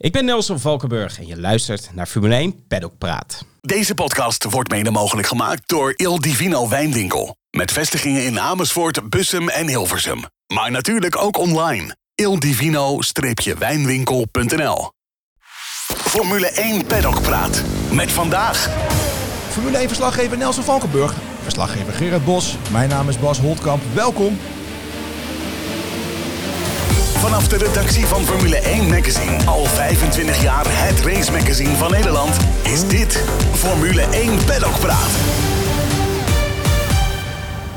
Ik ben Nelson Valkenburg en je luistert naar Formule 1 Paddock Praat. Deze podcast wordt mede mogelijk gemaakt door Il Divino Wijnwinkel. Met vestigingen in Amersfoort, Bussum en Hilversum. Maar natuurlijk ook online. ildivino-wijnwinkel.nl Formule 1 Paddock Praat. Met vandaag... Formule 1-verslaggever Nelson Valkenburg. Verslaggever Gerard Bos. Mijn naam is Bas Holtkamp. Welkom. Vanaf de redactie van Formule 1 Magazine. Al 25 jaar het race magazine van Nederland. Is dit Formule 1 Paddock Praat.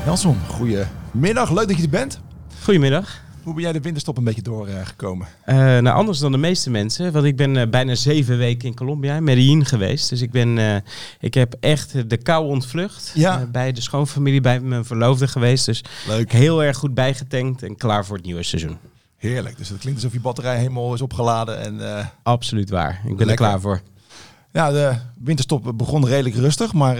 Nelson, goedemiddag. Leuk dat je er bent. Goedemiddag. Hoe ben jij de winterstop een beetje doorgekomen? Uh, nou, anders dan de meeste mensen. Want ik ben uh, bijna zeven weken in Colombia, in Medellin geweest. Dus ik, ben, uh, ik heb echt de kou ontvlucht. Ja. bij de schoonfamilie, bij mijn verloofde geweest. Dus Leuk. heel erg goed bijgetankt en klaar voor het nieuwe seizoen. Heerlijk. Dus het klinkt alsof je batterij helemaal is opgeladen. En, Absoluut waar. Ik ben Lekker. er klaar voor. Ja, de winterstop begon redelijk rustig, maar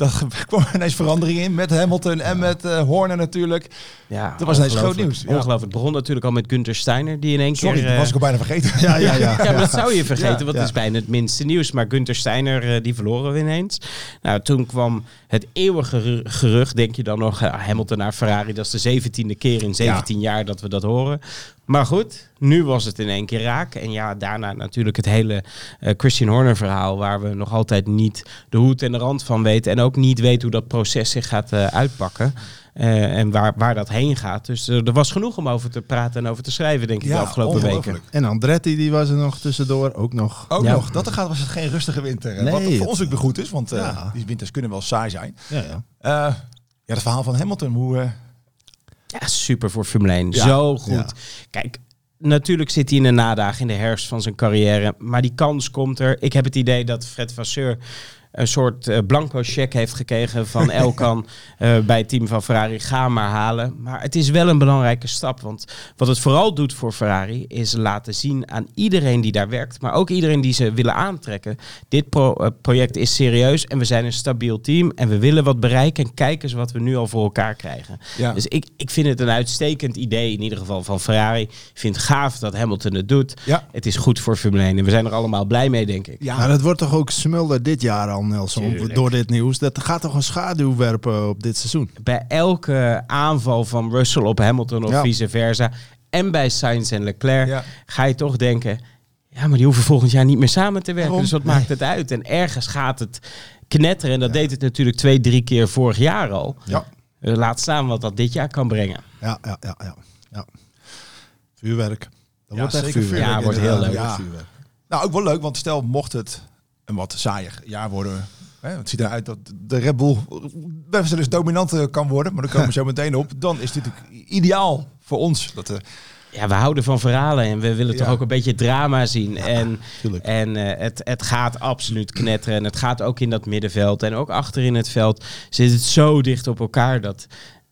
dat kwam ineens verandering in met Hamilton en met Horner natuurlijk. Ja, dat was ineens groot nieuws. Ja. Ongelooflijk. Het begon natuurlijk al met Gunther Steiner, die in één Sorry, keer... dat was ik al bijna vergeten. Ja, ja, ja. ja, maar dat zou je vergeten, want het is bijna het minste nieuws. Maar Gunther Steiner, uh, die verloren we ineens. Nou, toen kwam het eeuwige gerucht, denk je dan nog, uh, Hamilton naar Ferrari. Dat is de zeventiende keer in 17 jaar dat we dat horen. Maar goed, nu was het in één keer raak. En ja, daarna natuurlijk het hele uh, Christian Horner verhaal... waar we nog altijd niet de hoed en de rand van weten... en ook niet weten hoe dat proces zich gaat uh, uitpakken. Uh, en waar, waar dat heen gaat. Dus uh, er was genoeg om over te praten en over te schrijven, denk ik, Ja, de afgelopen weken. En Andretti, die was er nog tussendoor, ook nog. Ook Ja. nog, dat er gaat was het geen rustige winter. Nee, wat voor ons ook weer goed is, want uh, Ja. die winters kunnen wel saai zijn. Ja, ja. Uh, ja, het verhaal van Hamilton, hoe... Ja, super voor Formule 1. Ja. Zo goed. Ja. Kijk, natuurlijk zit hij in de nadagen in de herfst van zijn carrière. Maar die kans komt er. Ik heb het idee dat Fred Vasseur een soort uh, blanco cheque heeft gekregen van Elkan uh, bij het team van Ferrari. Ga maar halen. Maar het is wel een belangrijke stap. Want wat het vooral doet voor Ferrari is laten zien aan iedereen die daar werkt. Maar ook iedereen die ze willen aantrekken. Dit pro uh, project is serieus en we zijn een stabiel team. En we willen wat bereiken. En kijk eens wat we nu al voor elkaar krijgen. ja. Dus ik, ik vind het een uitstekend idee, in ieder geval van Ferrari. Ik vind het gaaf dat Hamilton het doet. ja. Het is goed voor Formule 1 en we zijn er allemaal blij mee, denk ik. Ja, Maar dat wordt toch ook smulder dit jaar al, Nelson, Tuurlijk. door dit nieuws. Dat gaat toch een schaduw werpen op dit seizoen. Bij elke aanval van Russell op Hamilton of Ja. vice versa... en bij Sainz en Leclerc ja. ga je toch denken... ja, maar die hoeven volgend jaar niet meer samen te werken. Waarom? Dus wat maakt het uit? En ergens gaat het knetteren. En dat deed het natuurlijk twee, drie keer vorig jaar al. Ja. Eh, Laat staan wat dat dit jaar kan brengen. Ja, ja, ja, ja. ja. Vuurwerk. Dat Ja, wordt echt vuurwerk. Ja, wordt heel leuk. Nou, ook wel leuk, want stel mocht het een wat saaier jaar worden. Hè, het ziet eruit dat de Red Bull best wel eens dominant eh, kan worden, maar daar komen we zo meteen op. Dan is dit natuurlijk ideaal voor ons. Dat, eh, Ja, we houden van verhalen en we willen toch ook een beetje drama zien. en tuurlijk. en eh, het, het gaat absoluut knetteren. En het gaat ook in dat middenveld. En ook achter in het veld zit het zo dicht op elkaar dat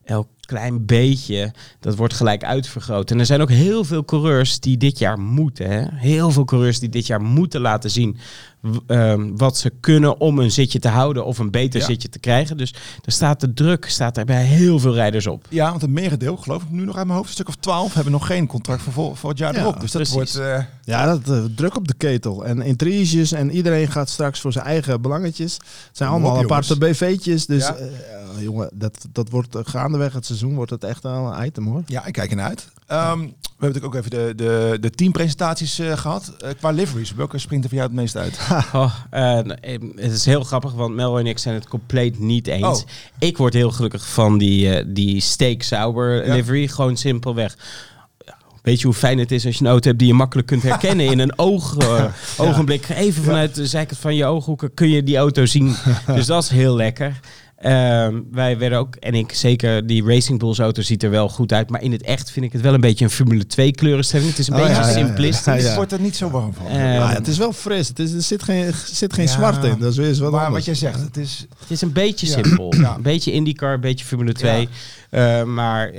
elk klein beetje, dat wordt gelijk uitvergroot. En er zijn ook heel veel coureurs die dit jaar moeten. Hè? Heel veel coureurs die dit jaar moeten laten zien ehm, wat ze kunnen om een zitje te houden of een beter Ja. zitje te krijgen. Dus er staat de druk staat er bij heel veel rijders op. ja, want het merendeel, geloof ik nu nog uit mijn hoofd, een stuk of twaalf, hebben nog geen contract voor, vol- voor het jaar Ja, erop. Dus dat precies. wordt... eh, Ja, dat eh, druk op de ketel. En intriges en iedereen gaat straks voor zijn eigen belangetjes. Het zijn allemaal aparte BV'tjes. Dus Ja. eh, jongen, dat, dat wordt gaandeweg het seizoen wordt het echt wel een item hoor. Ja, ik kijk ernaar uit. Ehm, we hebben natuurlijk ook even de, de, de teampresentaties eh, gehad. Eh, qua liveries, welke springt er voor jou het meest uit? Oh, eh, het is heel grappig, want Mel en ik zijn het compleet niet eens. Oh. Ik word heel gelukkig van die, eh, die steak Ja. livery. Gewoon simpelweg. Ja, Weet je hoe fijn het is als je een auto hebt die je makkelijk kunt herkennen in een oog, ogenblik. Even vanuit de zijkant van je ooghoeken kun je die auto zien. Dus dat is heel lekker. Ehm, wij werden ook, en ik zeker, die Racing Bulls auto ziet er wel goed uit. Maar in het echt vind ik het wel een beetje een Formule 2 kleurenstelling. Het is een Oh, beetje ja, ja, ja. simplistisch. Ja, Ik ja. word er niet zo warm van. Eh, ja, het is wel fris. Het is, er zit geen, zit geen Ja, zwart in. Dat is weer eens wat maar wat jij zegt, het is... Het is een beetje Ja. simpel. Ja. Een beetje IndyCar, een beetje Formule 2. Eh, maar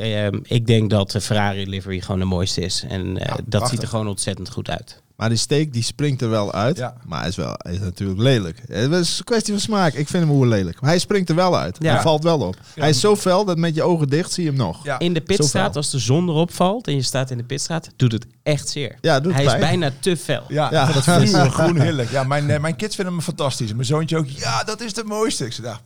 ik denk dat de Ferrari livery gewoon de mooiste is. En eh, dat prachtig. ziet er gewoon ontzettend goed uit. Maar die steek die springt er wel uit. Ja. Maar hij is, wel, hij is natuurlijk lelijk. Het is een kwestie van smaak. Ik vind hem hoe lelijk. Maar hij springt er wel uit. Ja. Hij valt wel op. Hij is zo fel dat met je ogen dicht zie je hem nog. Ja. In de pitstraat, als de zon erop valt en je staat in de pitstraat, doet het echt zeer. Ja, doet Hij pijn. is bijna te fel. Ja, Ja. dat vloeren groen heerlijk. Ja, mijn, eh, mijn kids vinden me fantastisch. Mijn zoontje ook. Ja, dat is de mooiste. Ik zeg, ja,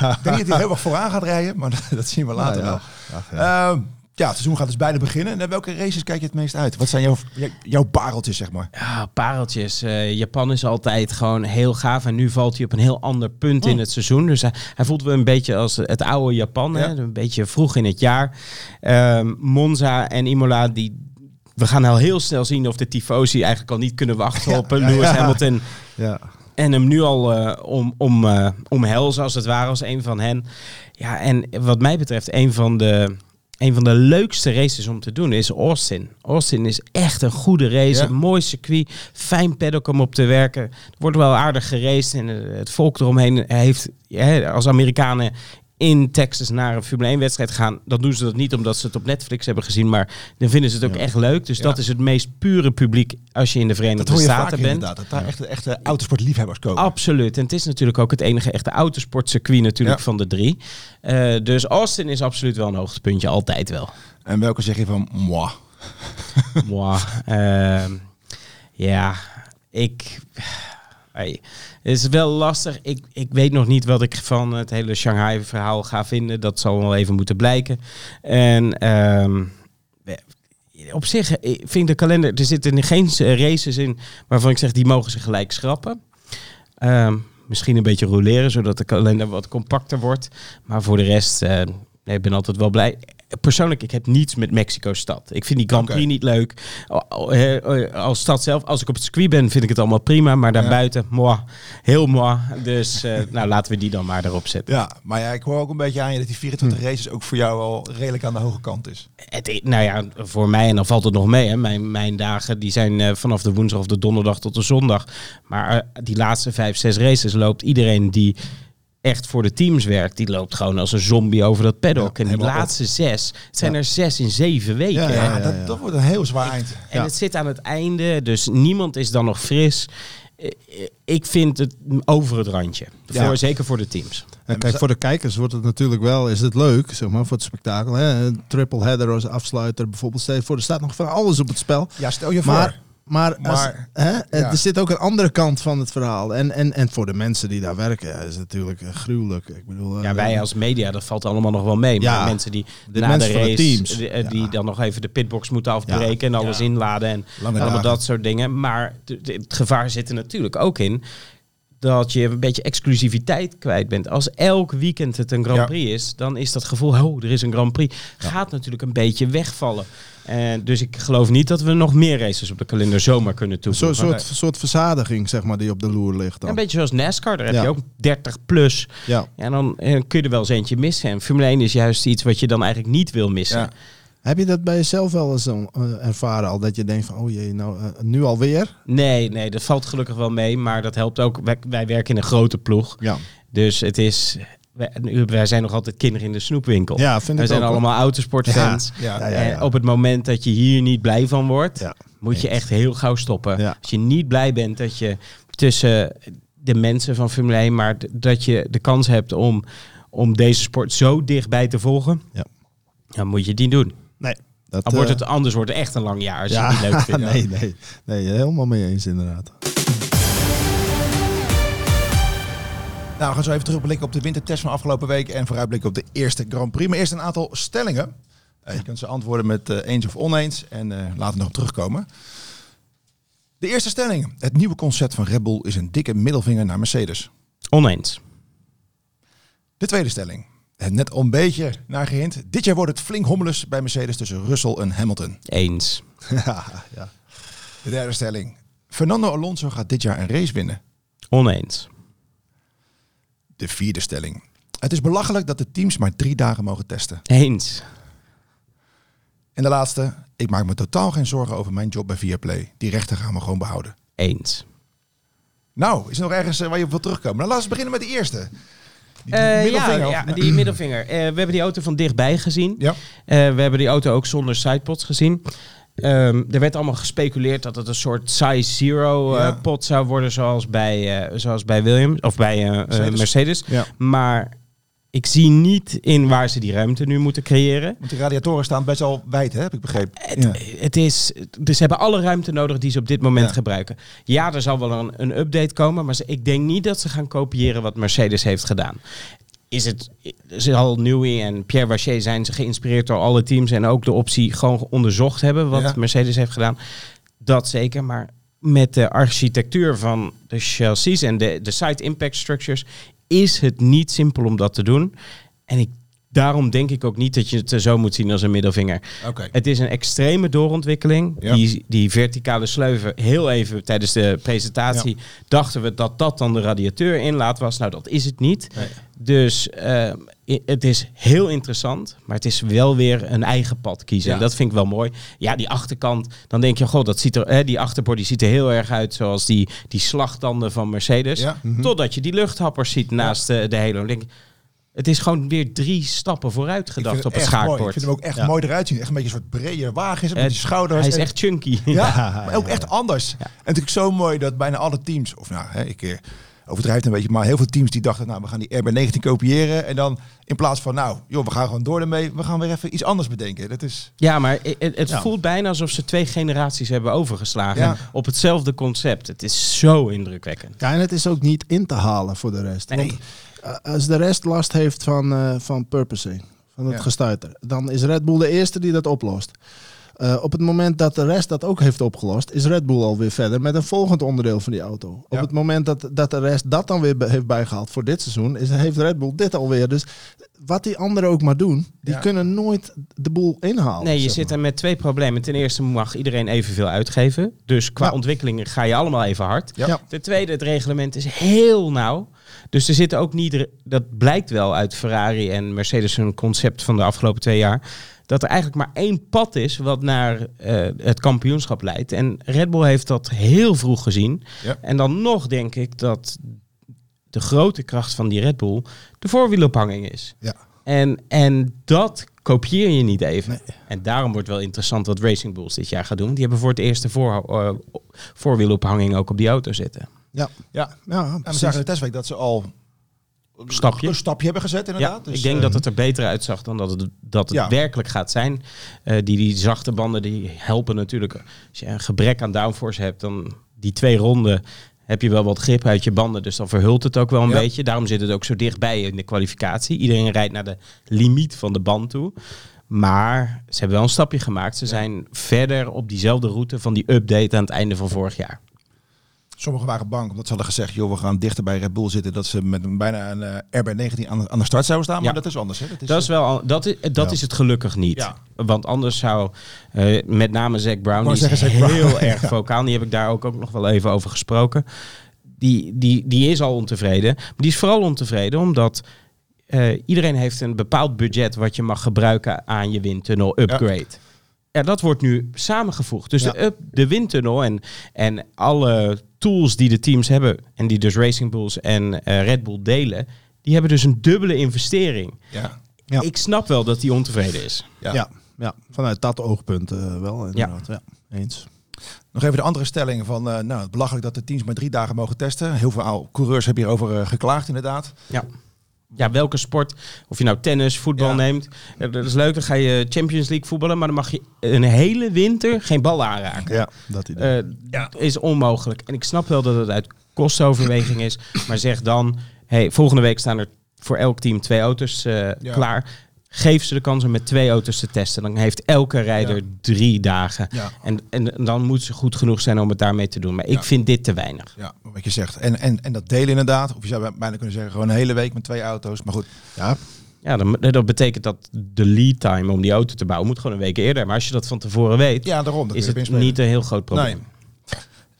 Ja. ik denk niet dat hij heel erg vooraan gaat rijden, maar dat zien we later Nou wel. Ach, ja. Ja, het seizoen gaat dus bijna beginnen. Naar welke races kijk je het meest uit? Wat zijn jouw, jouw pareltjes, zeg maar? Ja, pareltjes. Eh, Japan is altijd gewoon heel gaaf. En nu valt hij op een heel ander punt in het seizoen. Dus hij, hij voelt wel een beetje als het oude Japan. Hè? Een beetje vroeg in het jaar. Ehm, Monza en Imola, die... We gaan al heel snel zien of de tifosi eigenlijk al niet kunnen wachten op ja, Lewis. Hamilton. ja. En hem nu al eh, om, om, eh, omhelzen, als het ware, als een van hen. Ja, en wat mij betreft, een van de, een van de leukste races om te doen is Austin. Austin is echt een goede race, Ja. een mooi circuit, fijn paddock om op te werken. Er wordt wel aardig geraced en het volk eromheen heeft, als Amerikanen in Texas naar een Formule 1-wedstrijd gaan, dan doen ze dat niet omdat ze het op Netflix hebben gezien, maar dan vinden ze het ook echt leuk. Dus Ja. dat is het meest pure publiek als je in de Dat Verenigde je Staten bent. inderdaad. Dat daar echte, echte autosportliefhebbers komen. Absoluut. En het is natuurlijk ook het enige echte autosportcircuit natuurlijk Ja. van de drie. Eh, dus Austin is absoluut wel een hoogtepuntje, altijd wel. En welke zeg je van, moi? Moi, ehm, ja, ik... Het is wel lastig. Ik, ik weet nog niet wat ik van het hele Shanghai-verhaal ga vinden. Dat zal wel even moeten blijken. En ehm, op zich eh, vind ik de kalender... Er zitten geen eh, races in waarvan ik zeg... die mogen ze gelijk schrappen. Ehm, misschien een beetje roleren, zodat de kalender wat compacter wordt. Maar voor de rest, eh, nee, ik ben altijd wel blij. Persoonlijk, ik heb niets met Mexico-stad. Ik vind die Grand. Prix niet leuk. Als stad zelf, als ik op het circuit ben, vind ik het allemaal prima. Maar daarbuiten, moi, heel moi. Dus eh, nou, laten we die dan maar erop zetten. Ja, maar ja, ik hoor ook een beetje aan je dat die 24 races ook voor jou al redelijk aan de hoge kant is. Het, nou ja, voor mij, en dan valt het nog mee. Hè. Mijn, mijn dagen die zijn eh, vanaf de woensdag of de donderdag tot de zondag. Maar eh, die laatste vijf, zes races loopt iedereen die echt voor de teams werkt. Die loopt gewoon als een zombie over dat paddock. Ja, en die op. laatste zes, het zijn Ja. er zes in zeven weken. Ja, hè. Ja, ja, dat, ja. dat wordt een heel zwaar eind. En Ja. het zit aan het einde, dus niemand is dan nog fris. Eh, eh, Ik vind het over het randje. Ja. Voor, zeker voor de teams. En kijk, voor de kijkers wordt het natuurlijk wel, is het leuk, zeg maar, voor het spektakel. Hè? Een triple header als afsluiter bijvoorbeeld. Voor, er staat nog van alles op het spel. Ja, stel je voor. Maar, maar, als- Maar- hè, ja. er zit ook een andere kant van het verhaal. En, en, en voor de mensen die daar werken is het natuurlijk eh, gruwelijk. Ik bedoel, eh, Ja, wij als media, dat valt allemaal nog wel mee. Maar Ja, mensen die de na mensen de van de race, teams. die, eh, die Ja. dan nog even de pitbox moeten afbreken en alles Ja. inladen en Lange allemaal dagen. dat soort dingen. Maar het gevaar zit er natuurlijk ook in dat je een beetje exclusiviteit kwijt bent. Als elk weekend het een Grand Ja. Prix is, dan is dat gevoel, oh, er is een Grand Prix, gaat natuurlijk een beetje wegvallen. En dus ik geloof niet dat we nog meer races op de kalender zomaar kunnen Een soort, toevoegen. soort, soort verzadiging, zeg maar, die op de loer ligt dan. Een beetje zoals NASCAR, daar heb je ook 30 plus. Ja. Ja, en dan eh, kun je er wel eens eentje missen. En Formule 1 is juist iets wat je dan eigenlijk niet wil missen. Ja. Heb je dat bij jezelf wel eens eh, ervaren al? Dat je denkt van, oh jee, nou, eh, nu alweer? Nee, nee, dat valt gelukkig wel mee. Maar dat helpt ook. Wij, wij werken in een grote ploeg. Ja. Dus het is... Wij, wij zijn nog altijd kinderen in de snoepwinkel. Ja, vind ik zijn ook, allemaal autosportfans. Ja, Ja, ja, En op het moment dat je hier niet blij van wordt, moet je echt heel gauw stoppen. Als je niet blij bent dat je tussen de mensen van Formule 1, maar dat je de kans hebt om, om deze sport zo dichtbij te volgen, Ja. dan moet je die doen. Nee. Dat, Dan wordt eh, het, anders wordt het echt een lang jaar als je het niet leuk vindt. nee, nee, nee, helemaal mee eens inderdaad. Nou, we gaan zo even terugblikken op de wintertest van afgelopen week en vooruitblikken op de eerste Grand Prix. Maar eerst een aantal stellingen. Eh, je kunt ze antwoorden met eh, eens of oneens en eh, laten we nog op terugkomen. De eerste stelling. Het nieuwe concept van Red Bull is een dikke middelvinger naar Mercedes. Oneens. De tweede stelling. Net al een beetje naar gehind. Dit jaar wordt het flink hommeles bij Mercedes tussen Russell en Hamilton. Eens. ja, ja. De derde stelling. Fernando Alonso gaat dit jaar een race winnen. Oneens. De vierde stelling. Het is belachelijk dat de teams maar drie dagen mogen testen. Eens. En de laatste. Ik maak me totaal geen zorgen over mijn job bij Viaplay. Die rechten gaan we gewoon behouden. Eens. Nou, is er nog ergens eh, waar je op wilt terugkomen? Nou, laten we beginnen met de eerste. Die Eh, ja, middelvinger, of- ja, die middelvinger. Eh, we hebben die auto van dichtbij gezien. Ja. We hebben die auto ook zonder sidepods gezien. Ehm, er werd allemaal gespeculeerd dat het een soort size zero eh, pot zou worden, zoals bij, eh, zoals bij Williams of bij eh, Mercedes. Mercedes. Ja. Maar ik zie niet in waar ze die ruimte nu moeten creëren. Want die radiatoren staan best wel wijd, hè, heb ik begrepen. Het, Ja. het is, dus ze hebben alle ruimte nodig die ze op dit moment Ja. gebruiken. Ja, er zal wel een, een update komen, maar ze, ik denk niet dat ze gaan kopiëren wat Mercedes heeft gedaan. Is het, zal Newey en Pierre Wacher zijn ze geïnspireerd door alle teams en ook de optie gewoon onderzocht hebben wat Ja. Mercedes heeft gedaan? Dat zeker, maar met de architectuur van de chassis en de, de side impact structures is het niet simpel om dat te doen. En ik, daarom denk ik ook niet dat je het zo moet zien als een middelvinger. Het is een extreme doorontwikkeling. Ja. Die, die verticale sleuven, heel even tijdens de presentatie, dachten we dat dat dan de radiateur inlaat was. Nou, dat is het niet. Nee. Dus eh, het is heel interessant, maar het is wel weer een eigen pad kiezen. Ja. En dat vind ik wel mooi. Ja, die achterkant, dan denk je, god, dat ziet er, hè, die achterbody ziet er heel erg uit zoals die, die slagtanden van Mercedes. Ja. Totdat je die luchthappers ziet naast de, de hele. Dan denk ik, het is gewoon weer drie stappen vooruit gedacht op het echt mooi. Ik schaakbord. vind hem ook echt Ja. mooi eruit zien. Echt een beetje een soort brede wagen is met die schouders. Hij is en- echt chunky. Ja, maar ook echt anders. En natuurlijk zo mooi dat bijna alle teams, of nou, hè, ik eh, overdrijf het een beetje, maar heel veel teams die dachten, nou, we gaan die RB19 kopiëren. En dan in plaats van, nou, joh, we gaan gewoon door ermee, we gaan weer even iets anders bedenken. Dat is, Ja, maar het, het Ja. voelt bijna alsof ze twee generaties hebben overgeslagen Ja. op hetzelfde concept. Het is zo indrukwekkend. Ja, en het is ook niet in te halen voor de rest. Nee. Eh, als de rest last heeft van, eh, van purposing, van het Ja. gestuiter, dan is Red Bull de eerste die dat oplost. Eh, op het moment dat de rest dat ook heeft opgelost, is Red Bull alweer verder met een volgend onderdeel van die auto. Ja. Op het moment dat, dat de rest dat dan weer be- heeft bijgehaald voor dit seizoen, is, heeft Red Bull dit alweer. Dus wat die anderen ook maar doen, die Ja. kunnen nooit de boel inhalen. Nee, je zeg zit maar. er met twee problemen. Ten eerste mag iedereen evenveel uitgeven. Dus qua Ja. ontwikkelingen ga je allemaal even hard. Ja. Ja. Ten tweede, het reglement is heel nauw. Dus er zitten ook niet... Dat blijkt wel uit Ferrari en Mercedes hun concept van de afgelopen twee jaar. Dat er eigenlijk maar één pad is wat naar eh, het kampioenschap leidt. En Red Bull heeft dat heel vroeg gezien. Ja. En dan nog denk ik dat de grote kracht van die Red Bull de voorwielophanging is. Ja. En, en dat kopieer je niet even. En daarom wordt wel interessant wat Racing Bulls dit jaar gaat doen. Die hebben voor het eerst de voor, eh, voorwielophanging ook op die auto zitten. Ja, ja. ja En we zagen in de testweek dat ze al Stapje. een stapje hebben gezet Ja, inderdaad. Dus, ik denk eh, dat het er beter uitzag dan dat het, dat het Ja. werkelijk gaat zijn. Eh, die, die zachte banden die helpen natuurlijk. Als je een gebrek aan downforce hebt, dan die twee ronden heb je wel wat grip uit je banden. Dus dan verhult het ook wel een Ja. beetje. Daarom zit het ook zo dichtbij in de kwalificatie. Iedereen rijdt naar de limiet van de band toe. Maar ze hebben wel een stapje gemaakt. Ze zijn verder op diezelfde route van die update aan het einde van vorig jaar. Sommigen waren bang omdat ze hadden gezegd, joh, we gaan dichter bij Red Bull zitten. Dat ze met een, bijna een eh, RB19 aan, de- aan de start zouden staan. Maar Ja. dat is anders. Hè? Dat is, Dat is, wel, dat is, dat Ja. is het gelukkig niet. Ja. Want anders zou eh, met name Zack Brown, die is Brown. heel erg vocaal. Die heb ik daar ook, ook nog wel even over gesproken. Die, die, die is al ontevreden. Maar die is vooral ontevreden omdat eh, iedereen heeft een bepaald budget wat je mag gebruiken aan je windtunnel upgrade. Ja. dat wordt nu samengevoegd. Dus Ja. de, up, de windtunnel en, en alle tools die de teams hebben, en die dus Racing Bulls en eh, Red Bull delen, die hebben dus een dubbele investering. ja. Ja. Ik snap wel dat hij ontevreden is. Ja. Ja. Ja, vanuit dat oogpunt eh, wel inderdaad. Ja. eens. Nog even de andere stelling van, eh, nou, het belachelijk dat de teams maar drie dagen mogen testen. Heel veel coureurs hebben hierover geklaagd inderdaad. Ja. Ja, welke sport, of je nou tennis, voetbal Ja. neemt, ja, dat is leuk. Dan ga je Champions League voetballen, maar dan mag je een hele winter geen bal aanraken. Ja, dat idee. Eh, is onmogelijk. En ik snap wel dat het uit kostenoverweging is, maar zeg dan, hey, volgende week staan er voor elk team twee auto's eh, Ja. klaar. Geef ze de kans om met twee auto's te testen. Dan heeft elke rijder Ja. drie dagen. Ja. En, en dan moet ze goed genoeg zijn om het daarmee te doen. Maar ik Ja. vind dit te weinig. Ja, wat je zegt. En, en, en dat delen inderdaad. Of je zou bijna kunnen zeggen, gewoon een hele week met twee auto's. Maar goed, ja, Ja, dan, dat betekent dat de lead time om die auto te bouwen moet gewoon een week eerder. Maar als je dat van tevoren weet, ja, daarom. dat is het niet een heel groot probleem. Nee.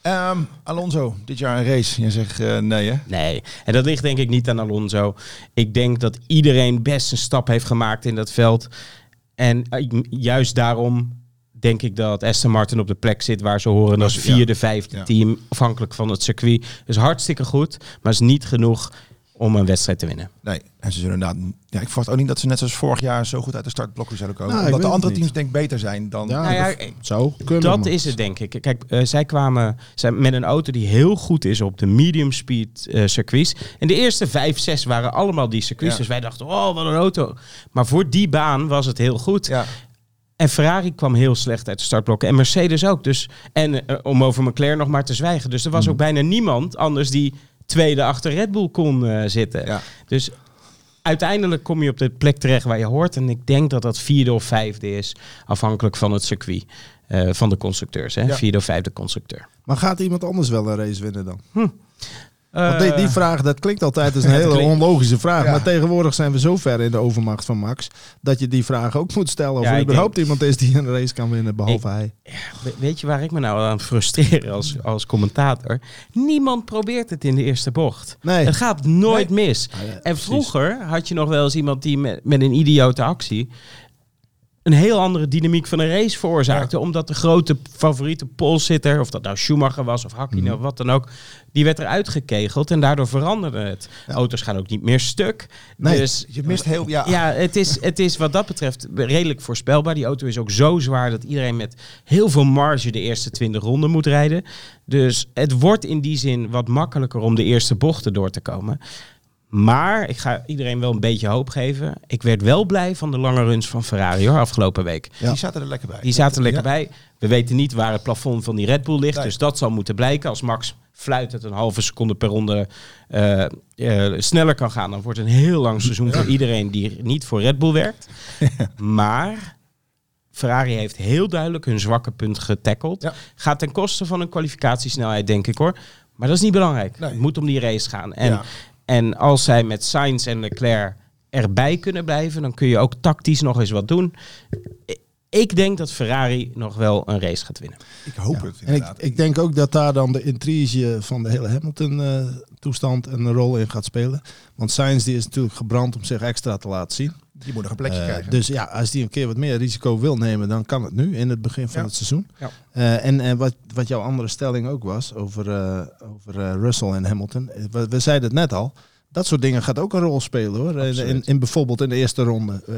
Ehm, Alonso, dit jaar een race. Je zegt eh, nee hè? Nee, en dat ligt denk ik niet aan Alonso. Ik denk dat iedereen best een stap heeft gemaakt in dat veld. En eh, juist daarom denk ik dat Aston Martin op de plek zit waar ze horen als vierde, vijfde Ja. team, afhankelijk van het circuit. Dus hartstikke goed, maar is niet genoeg om een wedstrijd te winnen. Nee, en ze zullen inderdaad... Ja, ik verwacht ook niet dat ze net zoals vorig jaar zo goed uit de startblokken zullen komen. Nou, Omdat de andere teams denk ik beter zijn dan... Ja, Nou ja, dat zou kunnen. Dat maar- is het, denk ik. Kijk, eh, zij kwamen zij, met een auto die heel goed is op de medium speed eh, circuits. En de eerste vijf, zes waren allemaal die circuits. Ja. Dus wij dachten, oh, wat een auto. Maar voor die baan was het heel goed. Ja, En Ferrari kwam heel slecht uit de startblokken. En Mercedes ook. Dus, en eh, om over McLaren nog maar te zwijgen. Dus er was ook bijna niemand anders die tweede achter Red Bull kon eh, zitten. ja. Dus uiteindelijk kom je op de plek terecht waar je hoort. En ik denk dat dat vierde of vijfde is, afhankelijk van het circuit. eh, van de constructeurs, hè? Ja. vierde of vijfde constructeur. Maar gaat iemand anders wel een race winnen dan? Eh, Want die, die vraag, dat klinkt altijd als een hele klinkt- onlogische vraag. Ja. Maar tegenwoordig zijn we zo ver in de overmacht van Max... dat je die vraag ook moet stellen of Ja, er überhaupt denk- iemand is die een race kan winnen, behalve Ik- hij. we- weet je waar ik me nou aan frustreer als, als commentator? Niemand probeert het in de eerste bocht. Nee. Het gaat nooit mis. Ja, En precies. vroeger had je nog wel eens iemand die met, met een idiote actie een heel andere dynamiek van een race veroorzaakte. Omdat de grote favoriete polsitter, of dat nou Schumacher was of Hakkinen Mhm. of wat dan ook, die werd eruit gekegeld en daardoor veranderde het. Auto's gaan ook niet meer stuk. Nee, dus Je mist heel... Ja, ja, het is, het is wat dat betreft redelijk voorspelbaar. Die auto is ook zo zwaar dat iedereen met heel veel marge de eerste 20 ronden moet rijden. Dus het wordt in die zin wat makkelijker om de eerste bochten door te komen. Maar ik ga iedereen wel een beetje hoop geven. Ik werd wel blij van de lange runs van Ferrari hoor, afgelopen week. Ja. die zaten er lekker bij. Die zaten er lekker Ja. bij. We weten niet waar het plafond van die Red Bull ligt. Nee. Dus dat zal moeten blijken. Als Max fluit het een halve seconde per ronde eh, eh, sneller kan gaan, dan wordt het een heel lang seizoen voor iedereen die niet voor Red Bull werkt. Maar Ferrari heeft heel duidelijk hun zwakke punt getackeld. Ja. Gaat ten koste van een kwalificatiesnelheid, denk ik hoor. Maar dat is niet belangrijk. Nee. Het moet om die race gaan. En, Ja. En als zij met Sainz en Leclerc erbij kunnen blijven, dan kun je ook tactisch nog eens wat doen. Ik denk dat Ferrari nog wel een race gaat winnen. Ik hoop Ja. het En ik, inderdaad. ik denk ook dat daar dan de intrige van de hele Hamilton-toestand een rol in gaat spelen. Want Sainz die is natuurlijk gebrand om zich extra te laten zien. Die moet nog een plekje Eh, krijgen. dus ja, als die een keer wat meer risico wil nemen, dan kan het nu in het begin van Ja. het seizoen. Ja. Eh, en en wat, wat jouw andere stelling ook was over, eh, over eh, Russell en Hamilton. Eh, We, we zeiden het net al. Dat soort dingen gaat ook een rol spelen hoor. In, in, bijvoorbeeld in de eerste ronde. Eh,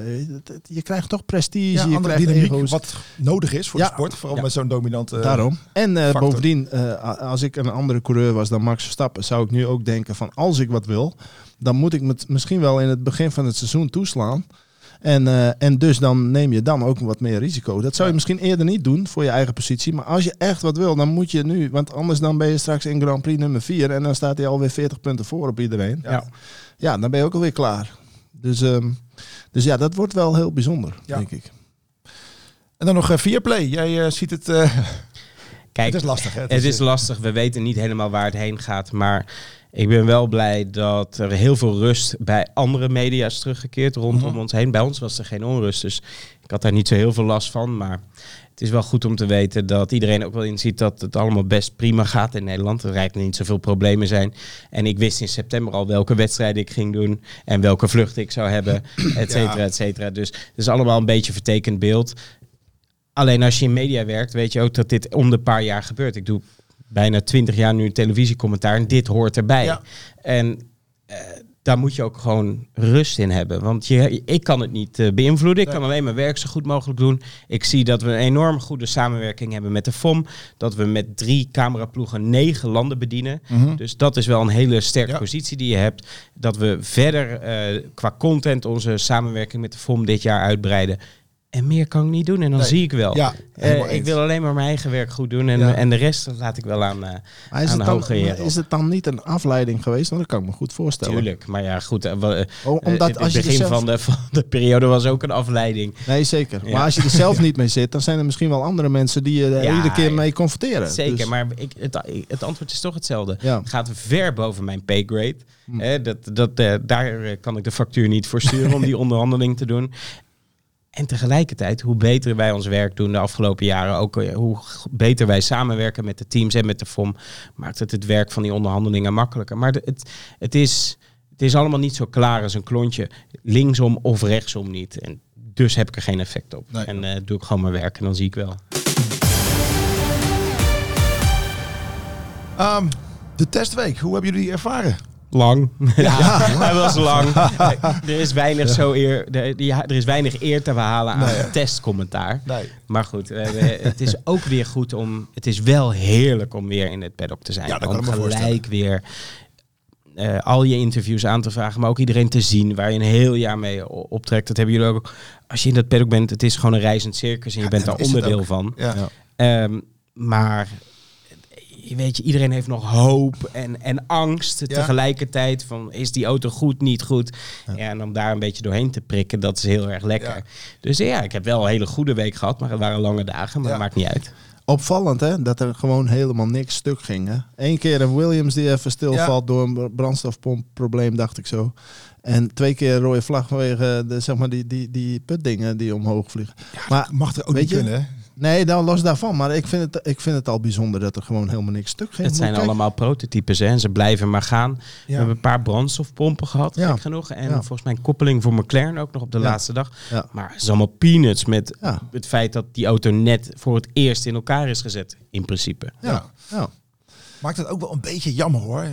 Je krijgt toch prestige, ja, je andere krijgt dynamiek ego's. wat nodig is voor Ja. de sport. Vooral Ja. met zo'n dominante... Daarom. En eh, bovendien, eh, als ik een andere coureur was dan Max Verstappen, zou ik nu ook denken van als ik wat wil, dan moet ik het misschien wel in het begin van het seizoen toeslaan. En, eh, en dus dan neem je dan ook wat meer risico. Dat zou je misschien eerder niet doen voor je eigen positie. Maar als je echt wat wil, dan moet je nu. Want anders dan ben je straks in Grand Prix nummer 4 en dan staat hij alweer 40 punten voor op iedereen. Ja. Ja. Dan ben je ook alweer klaar. Dus, ehm, dus ja, dat wordt wel heel bijzonder, Ja. denk ik. En dan nog eh, Viaplay. Jij eh, ziet het... eh, Kijk, het is lastig. Hè? Het is lastig. We weten niet helemaal waar het heen gaat. Maar ik ben wel blij dat er heel veel rust bij andere media is teruggekeerd rondom Mhm. ons heen. Bij ons was er geen onrust. Dus ik had daar niet zo heel veel last van. Maar het is wel goed om te weten dat iedereen ook wel inziet dat het allemaal best prima gaat in Nederland. Er rijdt niet zoveel problemen zijn. En ik wist in september al welke wedstrijden ik ging doen. En welke vluchten ik zou hebben. Et cetera, et cetera. Dus het is allemaal een beetje vertekend beeld. Alleen als je in media werkt, weet je ook dat dit om de paar jaar gebeurt. Ik doe bijna twintig jaar nu televisiecommentaar en dit hoort erbij. Ja. En eh, daar moet je ook gewoon rust in hebben. Want je, ik kan het niet eh, beïnvloeden. Ik kan alleen mijn werk zo goed mogelijk doen. Ik zie dat we een enorm goede samenwerking hebben met de FOM. Dat we met drie cameraploegen negen landen bedienen. Mhm. Dus dat is wel een hele sterke Ja. positie die je hebt. Dat we verder eh, qua content onze samenwerking met de FOM dit jaar uitbreiden. En meer kan ik niet doen en dan Nee. zie ik wel. Ja, Eh, ik wil alleen maar mijn eigen werk goed doen en, Ja. en de rest dat laat ik wel aan. is, Aan het de dan, hoge heren. is het dan niet een afleiding geweest? Want dat kan ik me goed voorstellen. Tuurlijk, maar ja, goed. eh, omdat het als je er begin zelf... van, de, van de periode was ook een afleiding. Nee, zeker. Ja. Maar als je er zelf niet mee zit, dan zijn er misschien wel andere mensen die je er iedere keer mee confronteren. Zeker, Dus- maar ik, het, het antwoord is toch hetzelfde. Ja. Het gaat ver boven mijn paygrade. Hm. Dat, dat, daar kan ik de factuur niet voor sturen om die onderhandeling te doen. En tegelijkertijd, hoe beter wij ons werk doen de afgelopen jaren, ook eh, hoe beter wij samenwerken met de teams en met de FOM, maakt het het werk van die onderhandelingen makkelijker. Maar het, het, is, het is allemaal niet zo klaar als een klontje, linksom of rechtsom niet. En dus heb ik er geen effect op. Nee. En eh, doe ik gewoon mijn werk en dan zie ik wel. Ehm, de testweek, hoe hebben jullie die ervaren? Lang. Ja, hij was lang. er is weinig zo eer, er, die- er is weinig eer te behalen aan testcommentaar. Nee. Maar goed, het is ook weer goed om. Het is wel heerlijk om weer in het paddock te zijn. Ja, dat kan om gelijk weer eh, al je interviews aan te vragen, maar ook iedereen te zien waar je een heel jaar mee optrekt. Dat hebben jullie ook. Als je in dat paddock bent, het is gewoon een reizend circus en je Ja, bent en daar onderdeel van. Ja. Ja. Ehm, maar weet je, iedereen heeft nog hoop en, en angst Ja. tegelijkertijd van is die auto goed, niet goed. Ja. en om daar een beetje doorheen te prikken, dat is heel erg lekker. Ja. Dus ja, ik heb wel een hele goede week gehad, maar het waren lange dagen, maar Ja. dat maakt niet uit. Opvallend hè, dat er gewoon helemaal niks stuk ging. Hè? Eén keer een Williams die even stilvalt door een brandstofpompprobleem, dacht ik zo. En twee keer een rode vlag vanwege de, zeg maar, die, die, die putdingen die omhoog vliegen. maar Mag er ook niet kunnen, hè? Nee, dan los daarvan. Maar ik vind, het, ik vind het al bijzonder dat er gewoon helemaal niks stuk ging. Het zijn allemaal prototypes hè, en ze blijven maar gaan. We hebben een paar brandstofpompen gehad, Ja. gek genoeg. En Ja. volgens mij een koppeling voor McLaren ook nog op de Ja. laatste dag. Ja. Maar het is allemaal peanuts met Ja. het feit dat die auto net voor het eerst in elkaar is gezet, in principe. Ja. Ja. Maakt het ook wel een beetje jammer, hoor.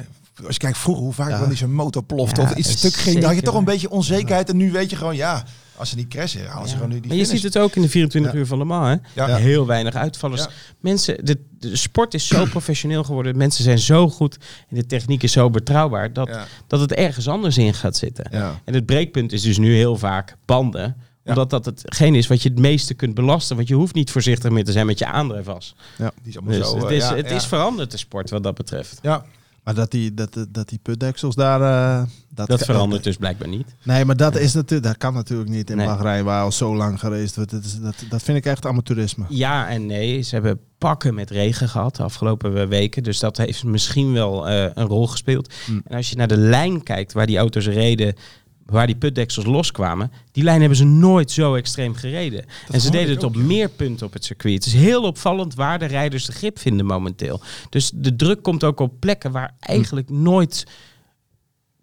Als je kijkt vroeger hoe vaak Ja. wel niet zo'n motor plofte Ja, of iets stuk ging. Dan had je toch een beetje onzekerheid. En nu weet je gewoon, ja, als ze niet crashen, halen ze Ja. gewoon nu die maar je ziet het ook in de 24 Ja. uur van Le Mans. Hè? Ja. Heel weinig uitvallers. Ja. Mensen, de, de sport is zo professioneel geworden. Mensen zijn zo goed en de techniek is zo betrouwbaar dat, Ja. dat het ergens anders in gaat zitten. Ja. En het breekpunt is dus nu heel vaak banden. Omdat dat hetgeen is wat je het meeste kunt belasten. Want je hoeft niet voorzichtig meer te zijn met je aandrijfas. Die is allemaal Dus zo. het, eh, is, ja, het ja. is veranderd, de sport, wat dat betreft. Ja, Maar dat die, dat, dat die putdeksels daar... eh, dat Dat verandert dus blijkbaar niet. Nee, maar dat, is natuurlijk, dat kan natuurlijk niet in Nee. Bahrein, waar al zo lang gereisd wordt. Dat, is, dat, dat vind ik echt amateurisme. Ja en nee. Ze hebben pakken met regen gehad de afgelopen weken. Dus dat heeft misschien wel eh, een rol gespeeld. Hmm. En als je naar de lijn kijkt waar die auto's reden, waar die putdeksels loskwamen, die lijn hebben ze nooit zo extreem gereden. en ze deden het op ook, meer punten op het circuit. Het is heel opvallend waar de rijders de grip vinden momenteel. Dus de druk komt ook op plekken waar eigenlijk nooit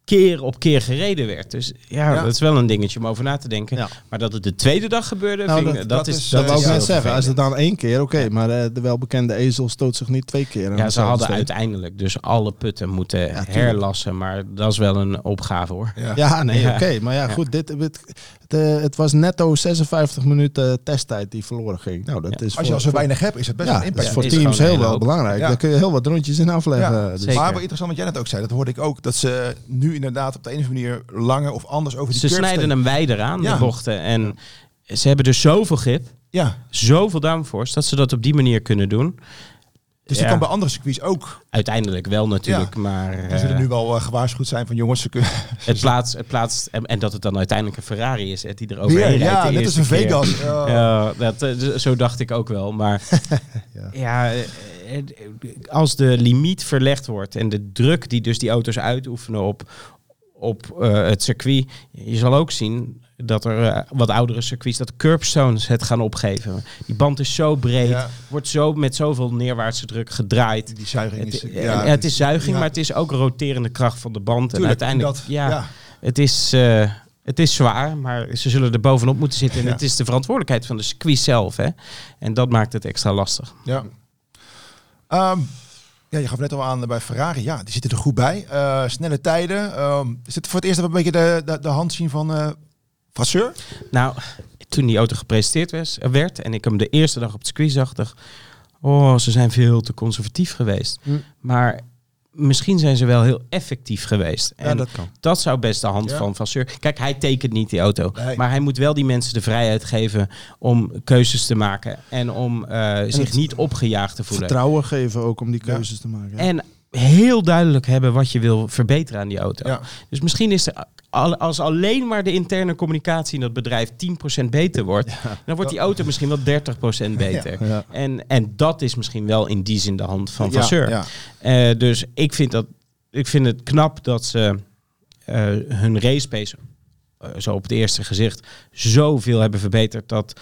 keer op keer gereden werd. Dus ja, Ja. dat is wel een dingetje om over na te denken. Ja. Maar dat het de tweede dag gebeurde, Nou, vind dat- dat, dat is... Dat wou ik net zeggen. Als het dan één keer, oké. maar eh, de welbekende ezel stoot zich niet twee keer. Ja, ze hadden uiteindelijk dus alle putten moeten herlassen. Maar dat is wel een opgave hoor. ja. Nee, oké. Maar ja, goed. Dit, het, het was netto 56 minuten testtijd die verloren ging. Nou, dat Ja. is Als je voor, al zo weinig hebt, is het best ja, een dat is impact. voor is teams heel wel belangrijk. Ja. Daar kun je heel wat rondjes in afleggen. Ja, Dus-. Maar wat interessant wat jij net ook zei, dat hoorde ik ook, dat ze nu inderdaad op de een of andere manier langer of anders over die Ze snijden steken. hem wijder aan, Ja. de bochten. En ze hebben dus zoveel grip, Ja, zoveel downforce, dat ze dat op die manier kunnen doen. Dus Ja. dat kan bij andere circuits ook. Uiteindelijk wel natuurlijk, maar Die zullen eh, nu wel eh, gewaarschuwd zijn van jongens, ze kunnen... het, plaatst, het plaatst... En, en dat het dan uiteindelijk een Ferrari is hè, die er overheen rijdt. ja, net als keer. Vegas. Ja. Ja, dat, eh, zo dacht ik ook wel. Maar Ja. ja, als de limiet verlegd wordt en de druk die dus die auto's uitoefenen op, op het circuit, je zal ook zien dat er eh, wat oudere circuits, dat curbstones het gaan opgeven. Die band is zo breed, Ja. wordt zo met zoveel neerwaartse druk gedraaid. Die zuiging is... Het, ja, en het is zuiging, ja. maar het is ook roterende kracht van de band. en uiteindelijk, dat- ja, ja. Het is, eh, het is zwaar, maar ze zullen er bovenop moeten zitten. En Ja. het is de verantwoordelijkheid van de circuit zelf. Hè? En dat maakt het extra lastig. Ja. Ehm, ja, je gaf net al aan bij Ferrari. Ja, die zitten er goed bij. Eh, snelle tijden. Ehm, is het voor het eerst dat we een beetje de, de, de hand zien van eh Vasseur? Nou, toen die auto gepresenteerd was, werd en ik hem de eerste dag op het circuit zag, dacht oh, ze zijn veel te conservatief geweest. Hm. Maar misschien zijn ze wel heel effectief geweest. Ja, En dat kan. Dat zou best de hand Ja. van Vasseur. Kijk, hij tekent niet die auto. Nee. Maar hij moet wel die mensen de vrijheid geven om keuzes te maken. En om eh, zich niet opgejaagd te voelen. Vertrouwen geven ook om die keuzes te maken. En heel duidelijk hebben wat je wil verbeteren aan die auto. Ja. Dus misschien is er, als alleen maar de interne communicatie in dat bedrijf 10% beter wordt, dan wordt die auto misschien wel 30% beter. Ja. En, en dat is misschien wel in die zin de hand van Vasseur. Eh, dus ik vind, dat, ik vind het knap dat ze eh, hun race pace, eh, zo op het eerste gezicht, zoveel hebben verbeterd. Dat,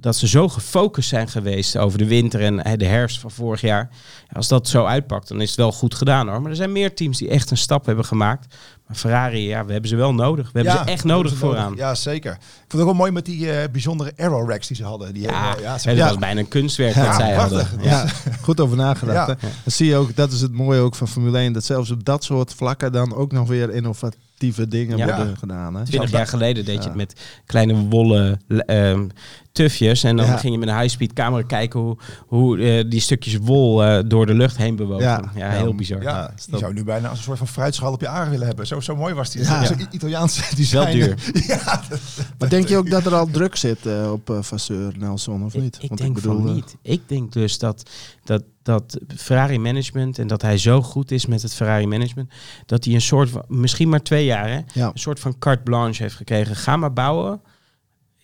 dat ze zo gefocust zijn geweest over de winter en eh, de herfst van vorig jaar. Als dat zo uitpakt, dan is het wel goed gedaan hoor. Maar er zijn meer teams die echt een stap hebben gemaakt. Maar Ferrari, ja, we hebben ze wel nodig. We hebben ze echt nodig ze vooraan. Ja, zeker. Ik vond het ook wel mooi met die eh, bijzondere aero racks die ze hadden. Die, Ja, eh, ja, ze- ja. was bijna een kunstwerk wat zij prachtig. hadden. Ja. Goed over nagedacht. Dan zie je ook, dat is het mooie ook van Formule 1, dat zelfs op dat soort vlakken dan ook nog weer innovatieve dingen Ja. worden gedaan. Hè? Twintig jaar geleden deed je het met kleine wollen ehm, tufjes. En dan Ja. ging je met een high-speed camera kijken hoe, hoe eh, die stukjes wol eh, door de lucht heen bewogen. Ja, Ja. heel bizar. Ja, Ja, je zou nu bijna als een soort van fruitschaal op je aar willen hebben. Zo, zo mooi was die. Ja. Zo'n Italiaanse design. duur. ja, dat- Maar denk je ook dat er al druk zit eh, op eh Vasseur Nelson of niet? Ik, ik Want denk bedoel, van niet. Ik denk dus dat, dat, dat Ferrari management en dat hij zo goed is met het Ferrari management, dat hij een soort van, misschien maar twee jaar, hè, Ja. een soort van carte blanche heeft gekregen. Ga maar bouwen.